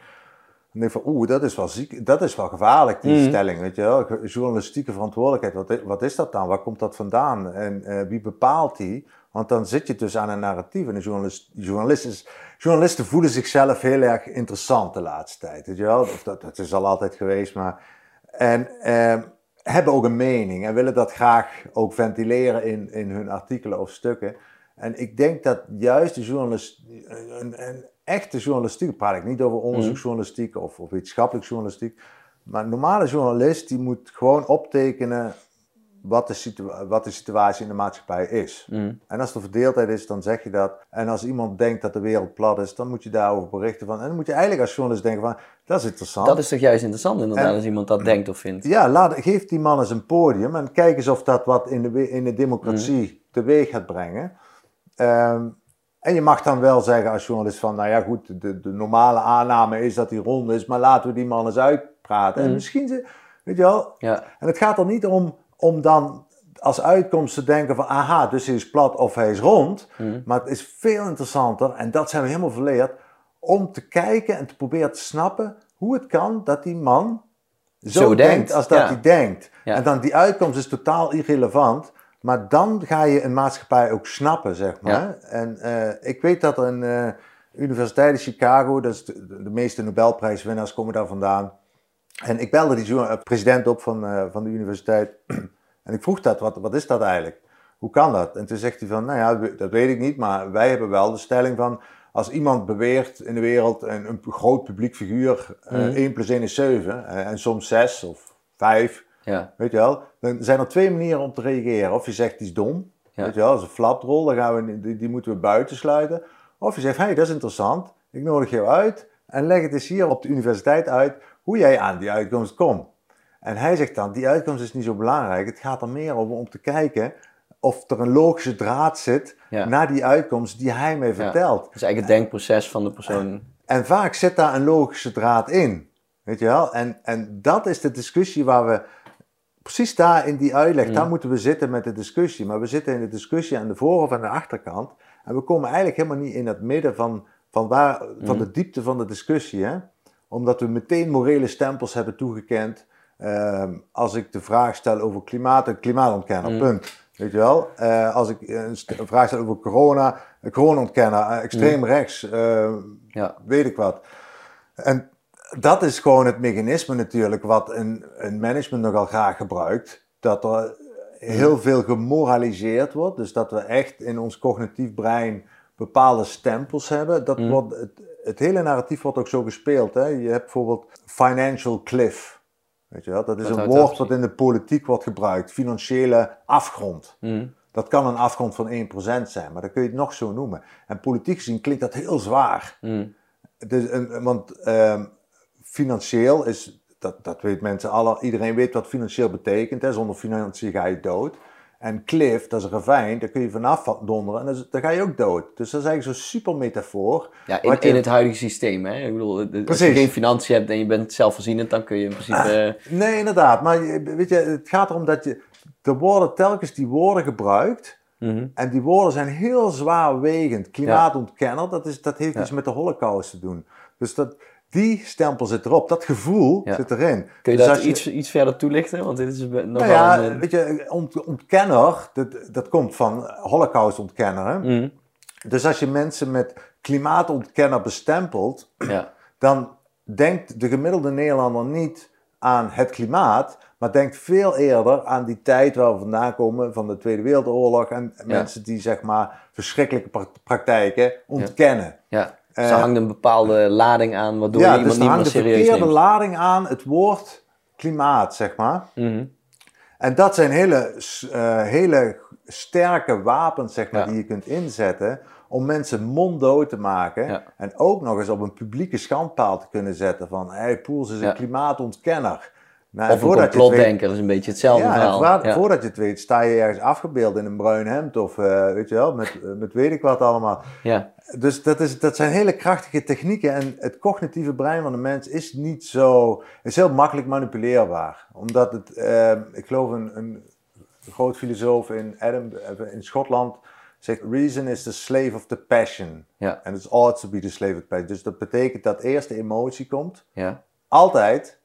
Dan denk ik van, oeh, dat is wel ziek, dat is wel gevaarlijk, die Mhm. stelling, weet je wel. Journalistieke verantwoordelijkheid, wat, is dat dan? Waar komt dat vandaan? En eh, wie bepaalt die? Want dan zit je dus aan een narratief. En de journalist, journalist is, journalisten voelen zichzelf heel erg interessant de laatste tijd, weet je wel. Of dat, dat is al altijd geweest, maar... En eh, hebben ook een mening en willen dat graag ook ventileren in, in hun artikelen of stukken. En ik denk dat juist de journalist, een, een echte journalistiek, praat ik niet over onderzoeksjournalistiek of, of wetenschappelijk journalistiek, maar een normale journalist die moet gewoon optekenen wat de, situa- wat de situatie in de maatschappij is. mm, En als er verdeeldheid is, dan zeg je dat. En als iemand denkt dat de wereld plat is, dan moet je daarover berichten van. En dan moet je eigenlijk als journalist denken van, dat is interessant. dat is toch juist interessant inderdaad, En- als iemand dat denkt of vindt. Ja, laat, geef die man eens een podium en kijk eens of dat wat in de, in de democratie teweeg gaat brengen. Ehm, en je mag dan wel zeggen als journalist van, nou ja goed, de, de normale aanname is dat hij rond is, maar laten we die man eens uitpraten. En Mm. misschien, ze, weet je wel, Ja, en het gaat er niet om, om dan als uitkomst te denken van, aha, dus hij is plat of hij is rond. mm, Maar het is veel interessanter, en dat zijn we helemaal verleerd, om te kijken en te proberen te snappen hoe het kan dat die man zo, Zo denkt, denkt, als dat ja. hij denkt. Ja. En dan die uitkomst is totaal irrelevant, maar dan ga je een maatschappij ook snappen, zeg maar. Ja. En eh, ik weet dat er een eh, universiteit in Chicago, dat is de, de meeste Nobelprijswinnaars komen daar vandaan. En ik belde die eh, president op van, van de universiteit en ik vroeg dat, wat, wat is dat eigenlijk? Hoe kan dat? En toen zegt hij van, nou ja, dat weet ik niet, maar wij hebben wel de stelling van, als iemand beweert in de wereld, een, een groot publiek figuur, Mhm. 1 plus 1 is 7, eh, en soms 6 of 5, ja, weet je wel, dan zijn er twee manieren om te reageren. Of je zegt, die is dom, Ja. weet je wel, dat is een flaprol, dan gaan we, die, die moeten we buiten sluiten. Of je zegt, hé, hey, dat is interessant, ik nodig jou uit en leg het eens hier op de universiteit uit hoe jij aan die uitkomst komt. En hij zegt dan, die uitkomst is niet zo belangrijk. Het gaat er meer om om te kijken of er een logische draad zit Ja. naar die uitkomst die hij mij vertelt. dat is eigenlijk het denkproces van de persoon. En vaak zit daar een logische draad in. Weet je wel? En, en dat is de discussie waar we precies daar in die uitleg, Mm. daar moeten we zitten met de discussie. Maar we zitten in de discussie aan de voor- of aan de achterkant. En we komen eigenlijk helemaal niet in het midden van, van, waar, van Mm. de diepte van de discussie. Hè? Omdat we meteen morele stempels hebben toegekend. Ehm, als ik de vraag stel over klimaat, een klimaatontkenner, Mm. punt. Weet je wel? Eh, als ik een, vraag stel over corona, een corona-ontkenner, eh, extreem rechts, eh, Ja. weet ik wat. En dat is gewoon het mechanisme natuurlijk wat een, een management nogal graag gebruikt. Dat er heel veel gemoraliseerd wordt. Dus dat we echt in ons cognitief brein bepaalde stempels hebben. Dat Mm. wordt, het, het hele narratief wordt ook zo gespeeld. Hè? Je hebt bijvoorbeeld financial cliff. Weet je wel? Dat is een dat woord wat in de politiek wordt gebruikt. Financiële afgrond. Mm. Dat kan een afgrond van 1% zijn, maar dan kun je het nog zo noemen. En politiek gezien klinkt dat heel zwaar. Mm. Dus, want ehm, financieel is, dat, dat weet mensen alle, iedereen weet wat financieel betekent. Hè? Zonder financiën ga je dood. En cliff, dat is een ravijn, daar kun je vanaf donderen en dan, ga je ook dood. Dus dat is eigenlijk zo'n super metafoor. Ja, in, Wat je- in het huidige systeem. Hè? Ik bedoel, als je geen financiën hebt en je bent zelfvoorzienend, dan kun je in principe... eh, Nee, inderdaad. Maar weet je, het gaat erom dat je, er worden telkens die woorden gebruikt. mhm. En die woorden zijn heel zwaarwegend. Klimaatontkenner, dat, is, dat heeft iets met de holocaust te doen. Dus dat, die stempel zit erop. Dat gevoel Ja. zit erin. Kun je Dus dat iets, iets verder toelichten? Want dit is be- nogal Nou ja, een... weet je, ont, ontkenner, dat, dat komt van holocaustontkenner. Mhm. Dus als je mensen met klimaatontkenner bestempelt, Ja, dan denkt de gemiddelde Nederlander niet aan het klimaat, maar denkt veel eerder aan die tijd waar we vandaan komen van de Tweede Wereldoorlog en mensen die zeg maar verschrikkelijke pra- praktijken ontkennen. ja. Eh, Ze hangt een bepaalde lading aan, waardoor je ja, iemand dus er niet meer hangt de serieus verkeerde neemt. lading aan het woord klimaat, zeg maar. Mhm. En dat zijn hele, eh, hele sterke wapens, zeg maar, Ja. die je kunt inzetten om mensen monddood te maken. Ja. En ook nog eens op een publieke schandpaal te kunnen zetten van, hey, Poels is een Ja. klimaatontkenner. Nou, Of een je complotdenker, dat is een beetje hetzelfde ja, verhaal. voordat, Ja. voordat je het weet, sta je ergens afgebeeld in een bruin hemd of eh, weet je wel, met, eh, met weet ik wat allemaal. Ja. Dus dat, is, dat zijn hele krachtige technieken en het cognitieve brein van de mens is niet zo, is heel makkelijk manipuleerbaar. Omdat het, eh, ik geloof een, een groot filosoof in, Edinburgh, in Schotland zegt, reason is the slave of the passion. Ja. And it's ought to be the slave of the passion. Dus dat betekent dat eerst de emotie komt, Ja. altijd,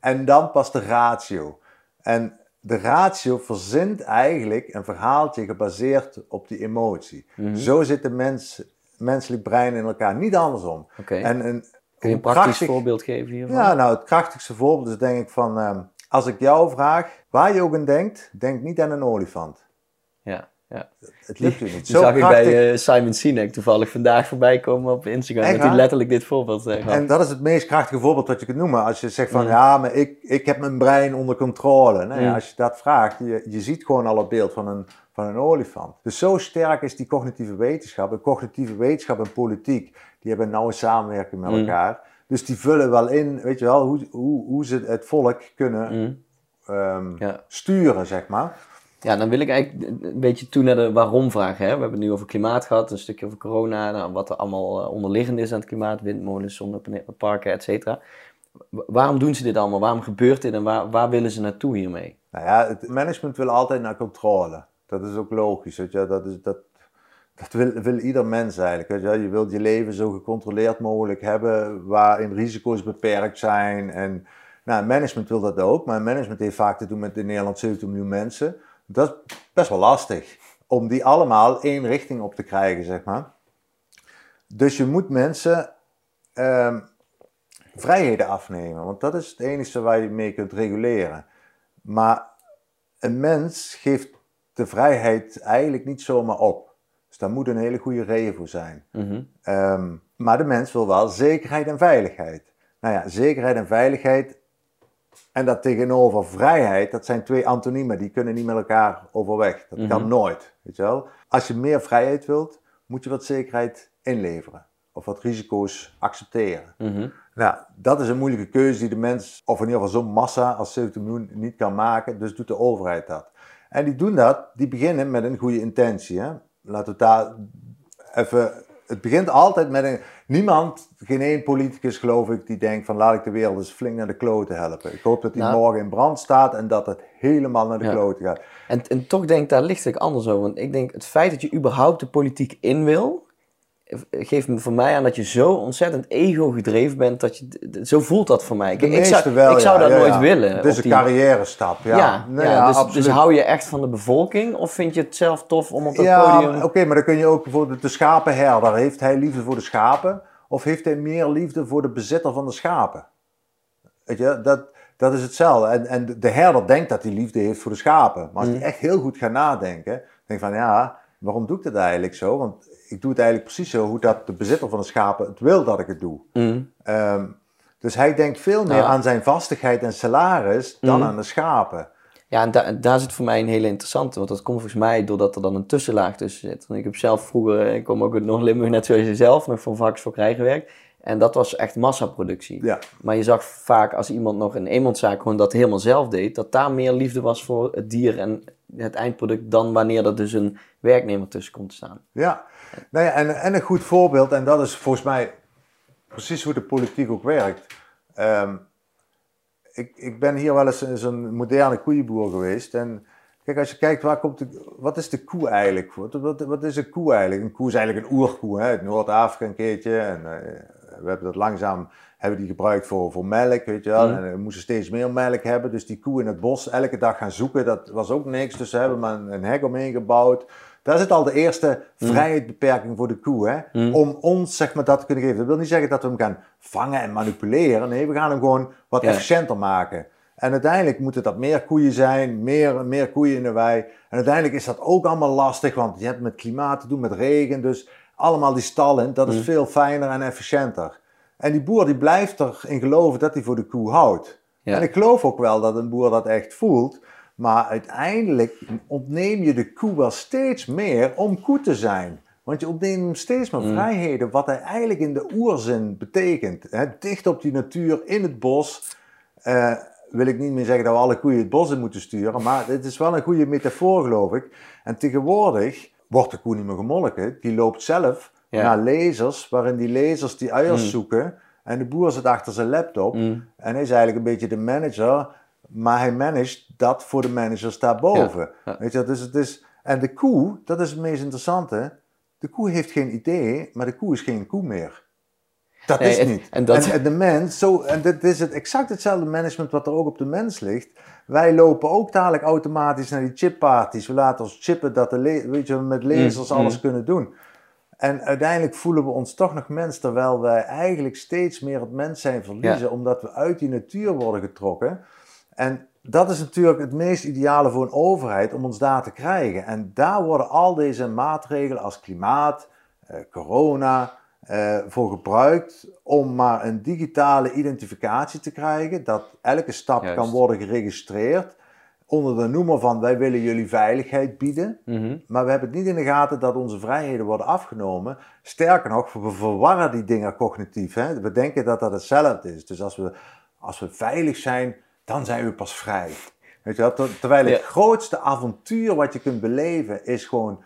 en dan pas de ratio. En de ratio verzint eigenlijk een verhaaltje gebaseerd op die emotie. Mhm. Zo zit het mens, menselijk brein in elkaar, niet andersom. Oké. En een, Kun je een praktisch krachtig- voorbeeld geven hiervan? Ja, nou, het krachtigste voorbeeld is denk ik van, ehm, als ik jou vraag, waar je ook aan denkt, denk niet aan een olifant. ja. ja. Het lukt u niet. Die Zo zag ik bij eh, Simon Sinek toevallig vandaag voorbij komen op Instagram. Echt dat hij letterlijk dit voorbeeld eh, gaf. En dat is het meest krachtige voorbeeld dat je kunt noemen. Als je zegt van, Mm. ja, maar ik, ik heb mijn brein onder controle. Nou ja, Mm. als je dat vraagt, je, je ziet gewoon al het beeld van een, van een olifant. Dus zo sterk is die cognitieve wetenschap. En cognitieve wetenschap en politiek, die hebben een nauwe samenwerking met Mm. elkaar. Dus die vullen wel in, weet je wel, hoe, hoe, hoe ze het volk kunnen Mhm. ehm, Ja. sturen, zeg maar. Ja, dan wil ik eigenlijk een beetje toe naar de waarom-vraag. Hè? We hebben het nu over klimaat gehad, een stukje over corona, nou, wat er allemaal eh, onderliggend is aan het klimaat, windmolens, zonneparken, et cetera. Wa- Waarom doen ze dit allemaal? Waarom gebeurt dit en waar, waar willen ze naartoe hiermee? Nou ja, het management wil altijd naar controle. Dat is ook logisch. Weet je? Dat, is, dat, dat wil, wil ieder mens eigenlijk. Weet je? je wilt je leven zo gecontroleerd mogelijk hebben, waarin risico's beperkt zijn. En nou, management wil dat ook, maar management heeft vaak te doen met in Nederland 70 miljoen mensen. Dat is best wel lastig om die allemaal één richting op te krijgen, zeg maar. Dus je moet mensen ehm, vrijheden afnemen, want dat is het enige waar je mee kunt reguleren. Maar een mens geeft de vrijheid eigenlijk niet zomaar op. Dus daar moet een hele goede reden voor zijn. Mhm. Ehm, maar de mens wil wel zekerheid en veiligheid. Nou ja, zekerheid en veiligheid en dat tegenover vrijheid, dat zijn twee antoniemen, die kunnen niet met elkaar overweg. Dat kan nooit, weet je wel. Als je meer vrijheid wilt, moet je wat zekerheid inleveren. Of wat risico's accepteren. Mhm. Nou, dat is een moeilijke keuze die de mens, of in ieder geval zo'n massa als 70 miljoen, niet kan maken. Dus doet de overheid dat. En die doen dat, die beginnen met een goede intentie. Hè? Laten we daar even het begint altijd met een. Niemand, geen één politicus geloof ik, die denkt van laat ik de wereld eens flink naar de kloten helpen. Ik hoop dat die Nou. morgen in brand staat en dat het helemaal naar de Ja. kloten gaat. En, en toch denk ik daar lichtelijk anders over. Want ik denk het feit dat je überhaupt de politiek in wil, geeft me voor mij aan dat je zo ontzettend ego gedreven bent. Dat je, zo voelt dat voor mij. Ik zou, wel, ik zou ja, dat ja, nooit ja. willen. Het is een die- carrière stap. Ja, Nee, dus, dus hou je echt van de bevolking of vind je het zelf tof om op ja, podium... oké, maar dan kun je ook bijvoorbeeld de schapenherder. Heeft hij liefde voor de schapen? Of heeft hij meer liefde voor de bezitter van de schapen? Weet je, dat, dat is hetzelfde. En, en de herder denkt dat hij liefde heeft voor de schapen. Maar als Mm. hij echt heel goed gaat nadenken, denk van ja, waarom doe ik dat eigenlijk zo? Want ik doe het eigenlijk precies zo hoe dat de bezitter van de schapen het wil dat ik het doe. Mm. Ehm, dus hij denkt veel meer Ja. aan zijn vastigheid en salaris dan Mm. aan de schapen. Ja, en da- daar zit voor mij een hele interessante. Want dat komt volgens mij doordat er dan een tussenlaag tussen zit. Want ik heb zelf vroeger, ik kom ook uit Noord-Limburg net zoals je zelf, nog voor Varkensfokkerij gewerkt. En dat was echt massaproductie. Ja. Maar je zag vaak als iemand nog een eenmanszaak gewoon dat helemaal zelf deed, dat daar meer liefde was voor het dier en het eindproduct dan wanneer er dus een werknemer tussen komt te staan. Ja, nou ja en, en een goed voorbeeld, en dat is volgens mij precies hoe de politiek ook werkt. Ehm, ik, ik ben hier wel eens zo'n moderne koeienboer geweest. En kijk, als je kijkt, waar komt de, wat is de koe eigenlijk? Wat, wat, wat is een koe eigenlijk? Een koe is eigenlijk een oerkoe, hè? uit Noord-Afrika een keertje. En eh, we hebben dat langzaam hebben die gebruikt voor, voor melk, weet je wel. Mhm. En we moesten steeds meer melk hebben. Dus die koe in het bos elke dag gaan zoeken, dat was ook niks. Dus ze hebben maar een, een hek omheen gebouwd. Daar zit al de eerste vrijheidsbeperking voor de koe, hè? Mhm. om ons zeg maar, dat te kunnen geven. Dat wil niet zeggen dat we hem gaan vangen en manipuleren. Nee, we gaan hem gewoon wat Ja. efficiënter maken. En uiteindelijk moeten dat meer koeien zijn, meer, meer koeien in de wei. En uiteindelijk is dat ook allemaal lastig, want je hebt met klimaat te doen, met regen. Dus allemaal die stallen, dat is Mm. veel fijner en efficiënter. En die boer die blijft erin geloven dat hij voor de koe houdt. Ja. En ik geloof ook wel dat een boer dat echt voelt. Maar uiteindelijk ontneem je de koe wel steeds meer om koe te zijn. Want je ontneemt hem steeds meer Mm. vrijheden, wat hij eigenlijk in de oerzin betekent. Dicht op die natuur, in het bos. Eh, wil ik niet meer zeggen dat we alle koeien het bos in moeten sturen, maar het is wel een goede metafoor, geloof ik. En tegenwoordig wordt de koe niet meer gemolken. Die loopt zelf Ja. naar lasers, waarin die lasers die eiers Mm. zoeken. En de boer zit achter zijn laptop. Mm. En hij is eigenlijk een beetje de manager, maar hij managt dat voor de managers daarboven. Ja, ja. Weet je, dus het is, en de koe, dat is het meest interessante. De koe heeft geen idee, maar de koe is geen koe meer. Dat Nee, is niet. en dat- en de mens, zo, en dit is het exact hetzelfde management wat er ook op de mens ligt. Wij lopen ook dadelijk automatisch naar die chipparties. We laten ons chippen dat de le- weet je, we met lasers Mm, alles mm. kunnen doen. En uiteindelijk voelen we ons toch nog mens, terwijl wij eigenlijk steeds meer het mens zijn verliezen, omdat we uit die natuur worden getrokken. En dat is natuurlijk het meest ideale voor een overheid om ons daar te krijgen. En daar worden al deze maatregelen als klimaat, eh, corona, eh, voor gebruikt om maar een digitale identificatie te krijgen, dat elke stap Juist. kan worden geregistreerd onder de noemer van wij willen jullie veiligheid bieden. Mhm. Maar we hebben het niet in de gaten dat onze vrijheden worden afgenomen. Sterker nog, we verwarren die dingen cognitief. Hè? We denken dat dat hetzelfde is. Dus als we, als we veilig zijn, dan zijn we pas vrij. Weet je wel? Ter- Terwijl het Ja. grootste avontuur wat je kunt beleven is gewoon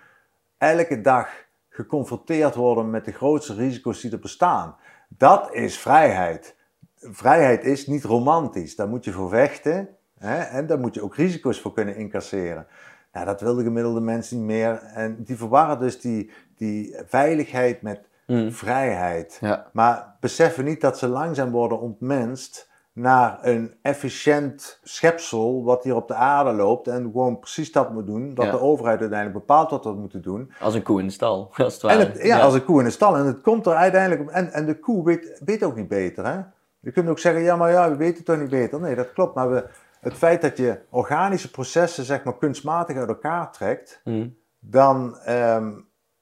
elke dag geconfronteerd worden met de grootste risico's die er bestaan. Dat is vrijheid. Vrijheid is niet romantisch. Daar moet je voor vechten. Hè? En daar moet je ook risico's voor kunnen incasseren. Nou, dat wil de gemiddelde mens niet meer. En die verwarren dus die, die veiligheid met Mm. vrijheid. Ja. Maar beseffen niet dat ze langzaam worden ontmenst naar een efficiënt schepsel wat hier op de aarde loopt en gewoon precies dat moet doen, dat Ja. de overheid uiteindelijk bepaalt wat we moeten doen. Als een koe in de stal, als het En het, ja, als een koe in de stal. En het komt er uiteindelijk op. En, en de koe weet, weet ook niet beter. Hè? Je kunt ook zeggen, ja, maar ja, we weten toch niet beter. Nee, dat klopt. Maar we, het feit dat je organische processen, zeg maar, kunstmatig uit elkaar trekt, Mm. dan, ehm,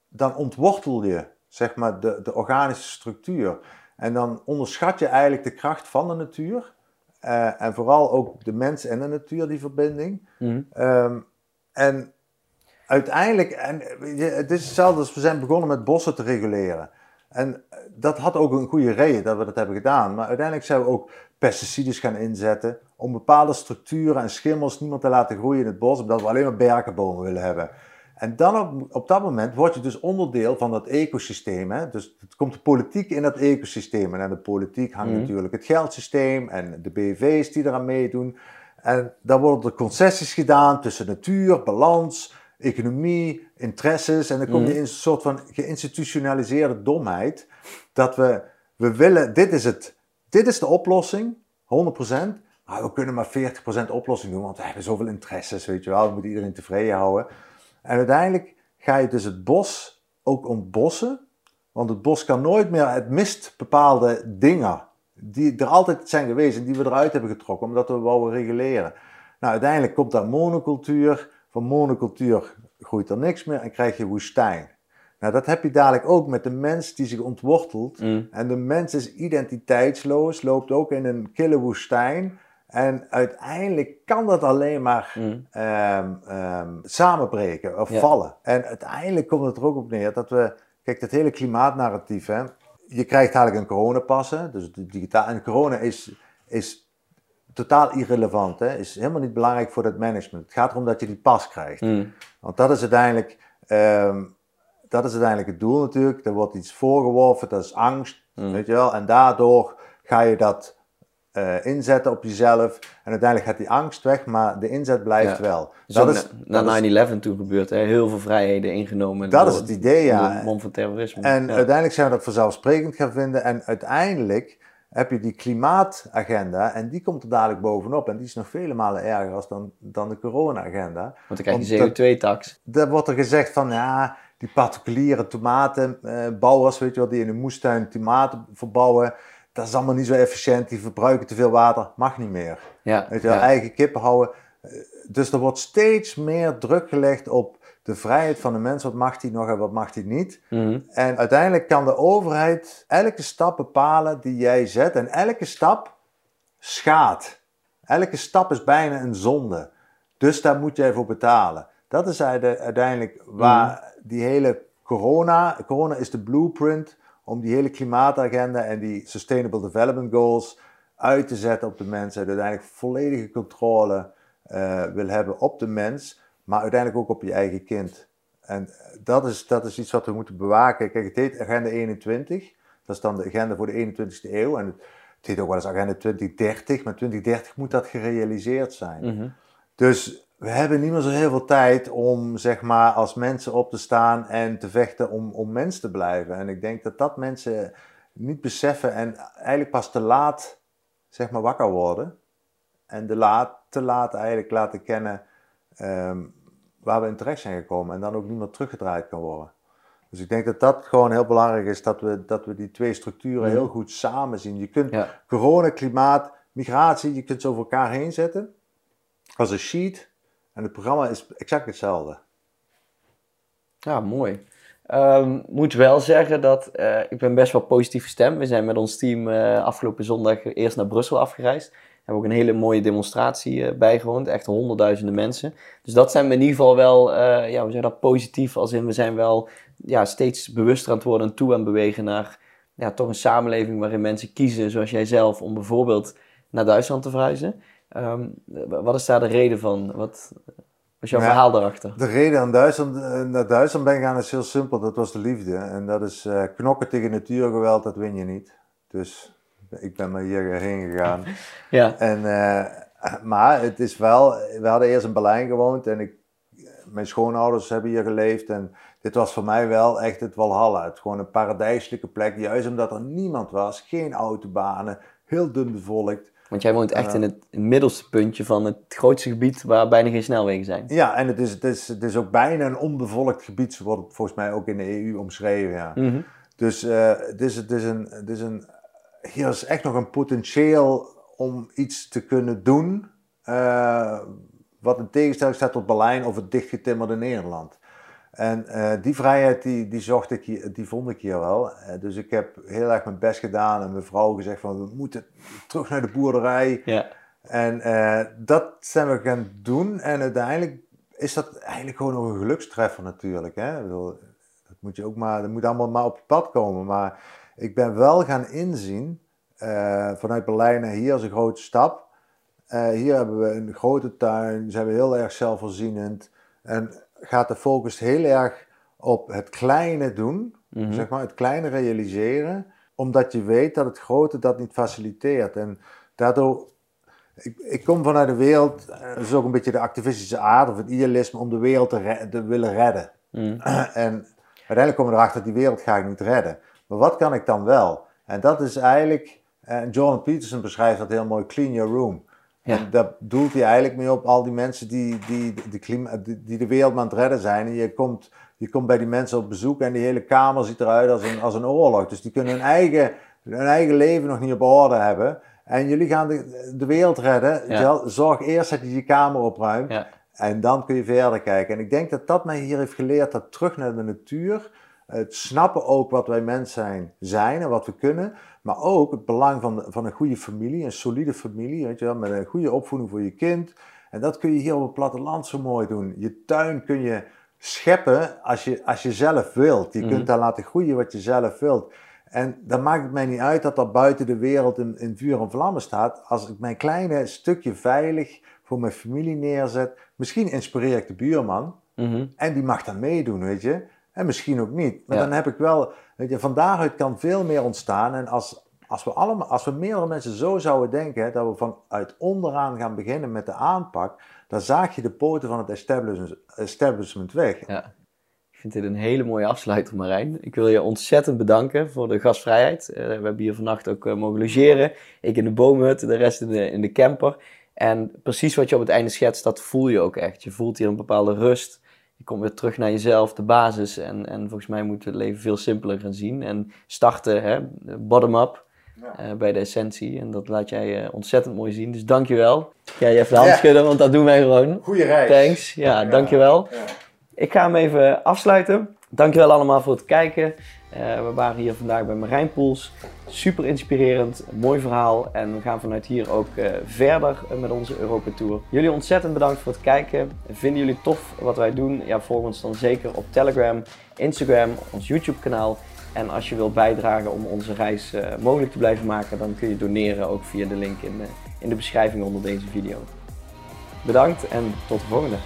dan ontwortel je, zeg maar, de, de organische structuur. En dan onderschat je eigenlijk de kracht van de natuur. Eh, en vooral ook de mens en de natuur, die verbinding. Mm. Ehm, en uiteindelijk, en het is hetzelfde als we zijn begonnen met bossen te reguleren. En eh, dat had ook een goede reden dat we dat hebben gedaan. Maar uiteindelijk zijn we ook pesticiden gaan inzetten om bepaalde structuren en schimmels niet meer te laten groeien in het bos, omdat we alleen maar berkenbomen willen hebben. En dan op, op dat moment word je dus onderdeel van dat ecosysteem. Hè? Dus het komt de politiek in dat ecosysteem. En aan de politiek hangt Mhm. natuurlijk het geldsysteem en de BV's die eraan meedoen. En dan worden er concessies gedaan tussen natuur, balans, economie, interesses. En dan kom je Mhm. in een soort van geïnstitutionaliseerde domheid. Dat we, we willen, dit is het, dit is de oplossing, 100%. Maar we kunnen maar 40% oplossing doen, want we hebben zoveel interesses, weet je wel. We moeten iedereen tevreden houden. En uiteindelijk ga je dus het bos ook ontbossen. Want het bos kan nooit meer, het mist bepaalde dingen die er altijd zijn geweest en die we eruit hebben getrokken omdat we wouden reguleren. Nou, uiteindelijk komt daar monocultuur. Van monocultuur groeit er niks meer en krijg je woestijn. Nou, dat heb je dadelijk ook met de mens die zich ontwortelt. Mm. En de mens is identiteitsloos, loopt ook in een kille woestijn. En uiteindelijk kan dat alleen maar Mm. ehm, ehm, samenbreken of Ja. vallen. En uiteindelijk komt het er ook op neer dat we, kijk, dat hele klimaatnarratief, hè, je krijgt eigenlijk een coronapas, hè, dus digitaal. En corona is, is totaal irrelevant, hè, is helemaal niet belangrijk voor het management. Het gaat erom dat je die pas krijgt. Mm. Want dat is uiteindelijk, ehm, dat is uiteindelijk het doel natuurlijk. Er wordt iets voorgeworpen, dat is angst, Mm. weet je wel. En daardoor ga je dat eh, inzetten op jezelf. En uiteindelijk gaat die angst weg, maar de inzet blijft Ja. wel. Dat is, na, dat is- 9-11 toen gebeurd, hè? heel veel vrijheden ingenomen. Dat door is het idee, ja. mom van terrorisme. En ja. uiteindelijk zijn we dat vanzelfsprekend gaan vinden. En uiteindelijk heb je die klimaatagenda. En die komt er dadelijk bovenop. En die is nog vele malen erger als dan, dan de corona-agenda. Want dan krijg je omdat- CO2-tax. Daar wordt er gezegd van ja, die particuliere tomatenbouwers, weet je wel, die in een moestuin tomaten verbouwen. Dat is allemaal niet zo efficiënt. Die verbruiken te veel water. Mag niet meer. Ja, Weet je wel, ja. eigen kippen houden. Eh, Dus er wordt steeds meer druk gelegd op de vrijheid van de mens. Wat mag die nog en wat mag die niet? Mhm. En uiteindelijk kan de overheid elke stap bepalen die jij zet. En elke stap schaadt. Elke stap is bijna een zonde. Dus daar moet jij voor betalen. Dat is uite- uiteindelijk waar die hele corona... Corona is de blueprint om die hele klimaatagenda en die Sustainable Development Goals uit te zetten op de mens. En uiteindelijk volledige controle eh, wil hebben op de mens, maar uiteindelijk ook op je eigen kind. En dat is, dat is iets wat we moeten bewaken. Kijk, het heet Agenda 21. Dat is dan de agenda voor de 21ste eeuw. En het, het heet ook wel eens Agenda 2030. Maar 2030 moet dat gerealiseerd zijn. Mhm. Dus we hebben niet meer zo heel veel tijd om zeg maar, als mensen op te staan en te vechten om, om mens te blijven. En ik denk dat dat mensen niet beseffen en eigenlijk pas te laat zeg maar, wakker worden. En de laat, te laat eigenlijk laten kennen ehm, waar we in terecht zijn gekomen. En dan ook niet meer teruggedraaid kan worden. Dus ik denk dat dat gewoon heel belangrijk is, dat we, dat we die twee structuren heel goed samen zien. Je kunt Ja. corona, klimaat, migratie, je kunt ze over elkaar heen zetten als een sheet. En het programma is exact hetzelfde. Ja, mooi. Ehm, moet wel zeggen dat eh, ik ben best wel positief gestemd. We zijn met ons team eh, afgelopen zondag eerst naar Brussel afgereisd. We hebben ook een hele mooie demonstratie eh, bijgewoond. Echt honderdduizenden mensen. Dus dat zijn we in ieder geval wel, ja, we zijn dat positief. Als in, we zijn wel ja, steeds bewuster aan het worden en toe aan bewegen naar ja, toch een samenleving waarin mensen kiezen, zoals jij zelf, om bijvoorbeeld naar Duitsland te verhuizen. Ehm, wat is daar de reden van? Wat was jouw Ja. verhaal daarachter? De reden aan Duitsland, eh, naar Duitsland ben gaan is heel simpel. Dat was de liefde. En dat is eh, knokken tegen natuurgeweld, dat win je niet. Dus ik ben maar hierheen gegaan. Ja. En, eh, maar het is wel, we hadden eerst in Berlijn gewoond en ik, mijn schoonouders hebben hier geleefd. En dit was voor mij wel echt het Walhalla. Het gewoon een paradijselijke plek, juist omdat er niemand was, geen autobanen, heel dun bevolkt. Want jij woont echt in het middelste puntje van het grootste gebied waar bijna geen snelwegen zijn. Ja, en het is, het is, het is ook bijna een onbevolkt gebied, zo wordt het volgens mij ook in de EU omschreven. Ja. Mhm. Dus eh, het is, het is een, het is een, hier is echt nog een potentieel om iets te kunnen doen. eh, wat in tegenstelling staat tot Berlijn of het dichtgetimmerde Nederland. En eh, die vrijheid die, die, zocht ik hier, die vond ik hier wel. Eh, dus ik heb heel erg mijn best gedaan en mijn vrouw gezegd van we moeten terug naar de boerderij. Ja. En eh, dat zijn we gaan doen. En uiteindelijk is dat eigenlijk gewoon nog een gelukstreffer natuurlijk. Hè? Ik bedoel, dat moet je ook maar, dat moet allemaal maar op je pad komen. Maar ik ben wel gaan inzien, vanuit Berlijn naar hier is een grote stap. Hier hebben we een grote tuin, zijn we heel erg zelfvoorzienend. En gaat de focus heel erg op het kleine doen, Mhm. zeg maar, het kleine realiseren, omdat je weet dat het grote dat niet faciliteert. En daardoor, ik, ik kom vanuit de wereld, eh, dat is ook een beetje de activistische aard of het idealisme om de wereld te, willen redden. Mhm. En uiteindelijk komen we erachter dat die wereld ga ik niet redden. Maar wat kan ik dan wel? En dat is eigenlijk, en Jordan Peterson beschrijft dat heel mooi, clean your room. Ja. En daar doelt hij eigenlijk mee op al die mensen die, die, die, klima- die, die de wereld aan het redden zijn. En je komt, je komt bij die mensen op bezoek en die hele kamer ziet eruit als een, als een oorlog. Dus die kunnen hun eigen, hun eigen leven nog niet op orde hebben. En jullie gaan de, de wereld redden. Ja. Zorg eerst dat je je kamer opruimt. Ja. En dan kun je verder kijken. En ik denk dat dat mij hier heeft geleerd dat terug naar de natuur. Het snappen ook wat wij mens zijn, zijn en wat we kunnen. Maar ook het belang van, van een goede familie, een solide familie. Weet je wel, met een goede opvoeding voor je kind. En dat kun je hier op het platteland zo mooi doen. Je tuin kun je scheppen als je, als je zelf wilt. Je Mhm. kunt daar laten groeien wat je zelf wilt. En dan maakt het mij niet uit dat dat buiten de wereld in, in vuur en vlammen staat. Als ik mijn kleine stukje veilig voor mijn familie neerzet. Misschien inspireer ik de buurman. Mhm. En die mag dan meedoen, weet je. En misschien ook niet. Maar Ja. dan heb ik wel, weet je, van daaruit kan veel meer ontstaan. En als, als, we allemaal, als we meerdere mensen zo zouden denken, hè, dat we vanuit onderaan gaan beginnen met de aanpak, dan zaag je de poten van het establishment, establishment weg. Ja. Ik vind dit een hele mooie afsluiter, Marijn. Ik wil je ontzettend bedanken voor de gastvrijheid. Eh, we hebben hier vannacht ook eh, mogen logeren. Ik in de boomhut, de rest in de, in de camper. En precies wat je op het einde schetst, dat voel je ook echt. Je voelt hier een bepaalde rust. Je komt weer terug naar jezelf, de basis. En, en volgens mij moet het leven veel simpeler gaan zien. En starten, hè, bottom-up, eh, bij de essentie. En dat laat jij eh, ontzettend mooi zien. Dus dankjewel. Ja, je even de hand Ja. schudden, want dat doen wij gewoon. Goeie reis. Thanks. Ja, dankjewel. Ik ga hem even afsluiten. Dankjewel allemaal voor het kijken. Eh, we waren hier vandaag bij Marijn Poels. Super inspirerend, mooi verhaal. En we gaan vanuit hier ook eh, verder met onze Europa Tour. Jullie ontzettend bedankt voor het kijken. Vinden jullie tof wat wij doen? Ja, volg ons dan zeker op Telegram, Instagram, ons YouTube kanaal. En als je wilt bijdragen om onze reis eh, mogelijk te blijven maken, dan kun je doneren ook via de link in de, in de beschrijving onder deze video. Bedankt en tot de volgende.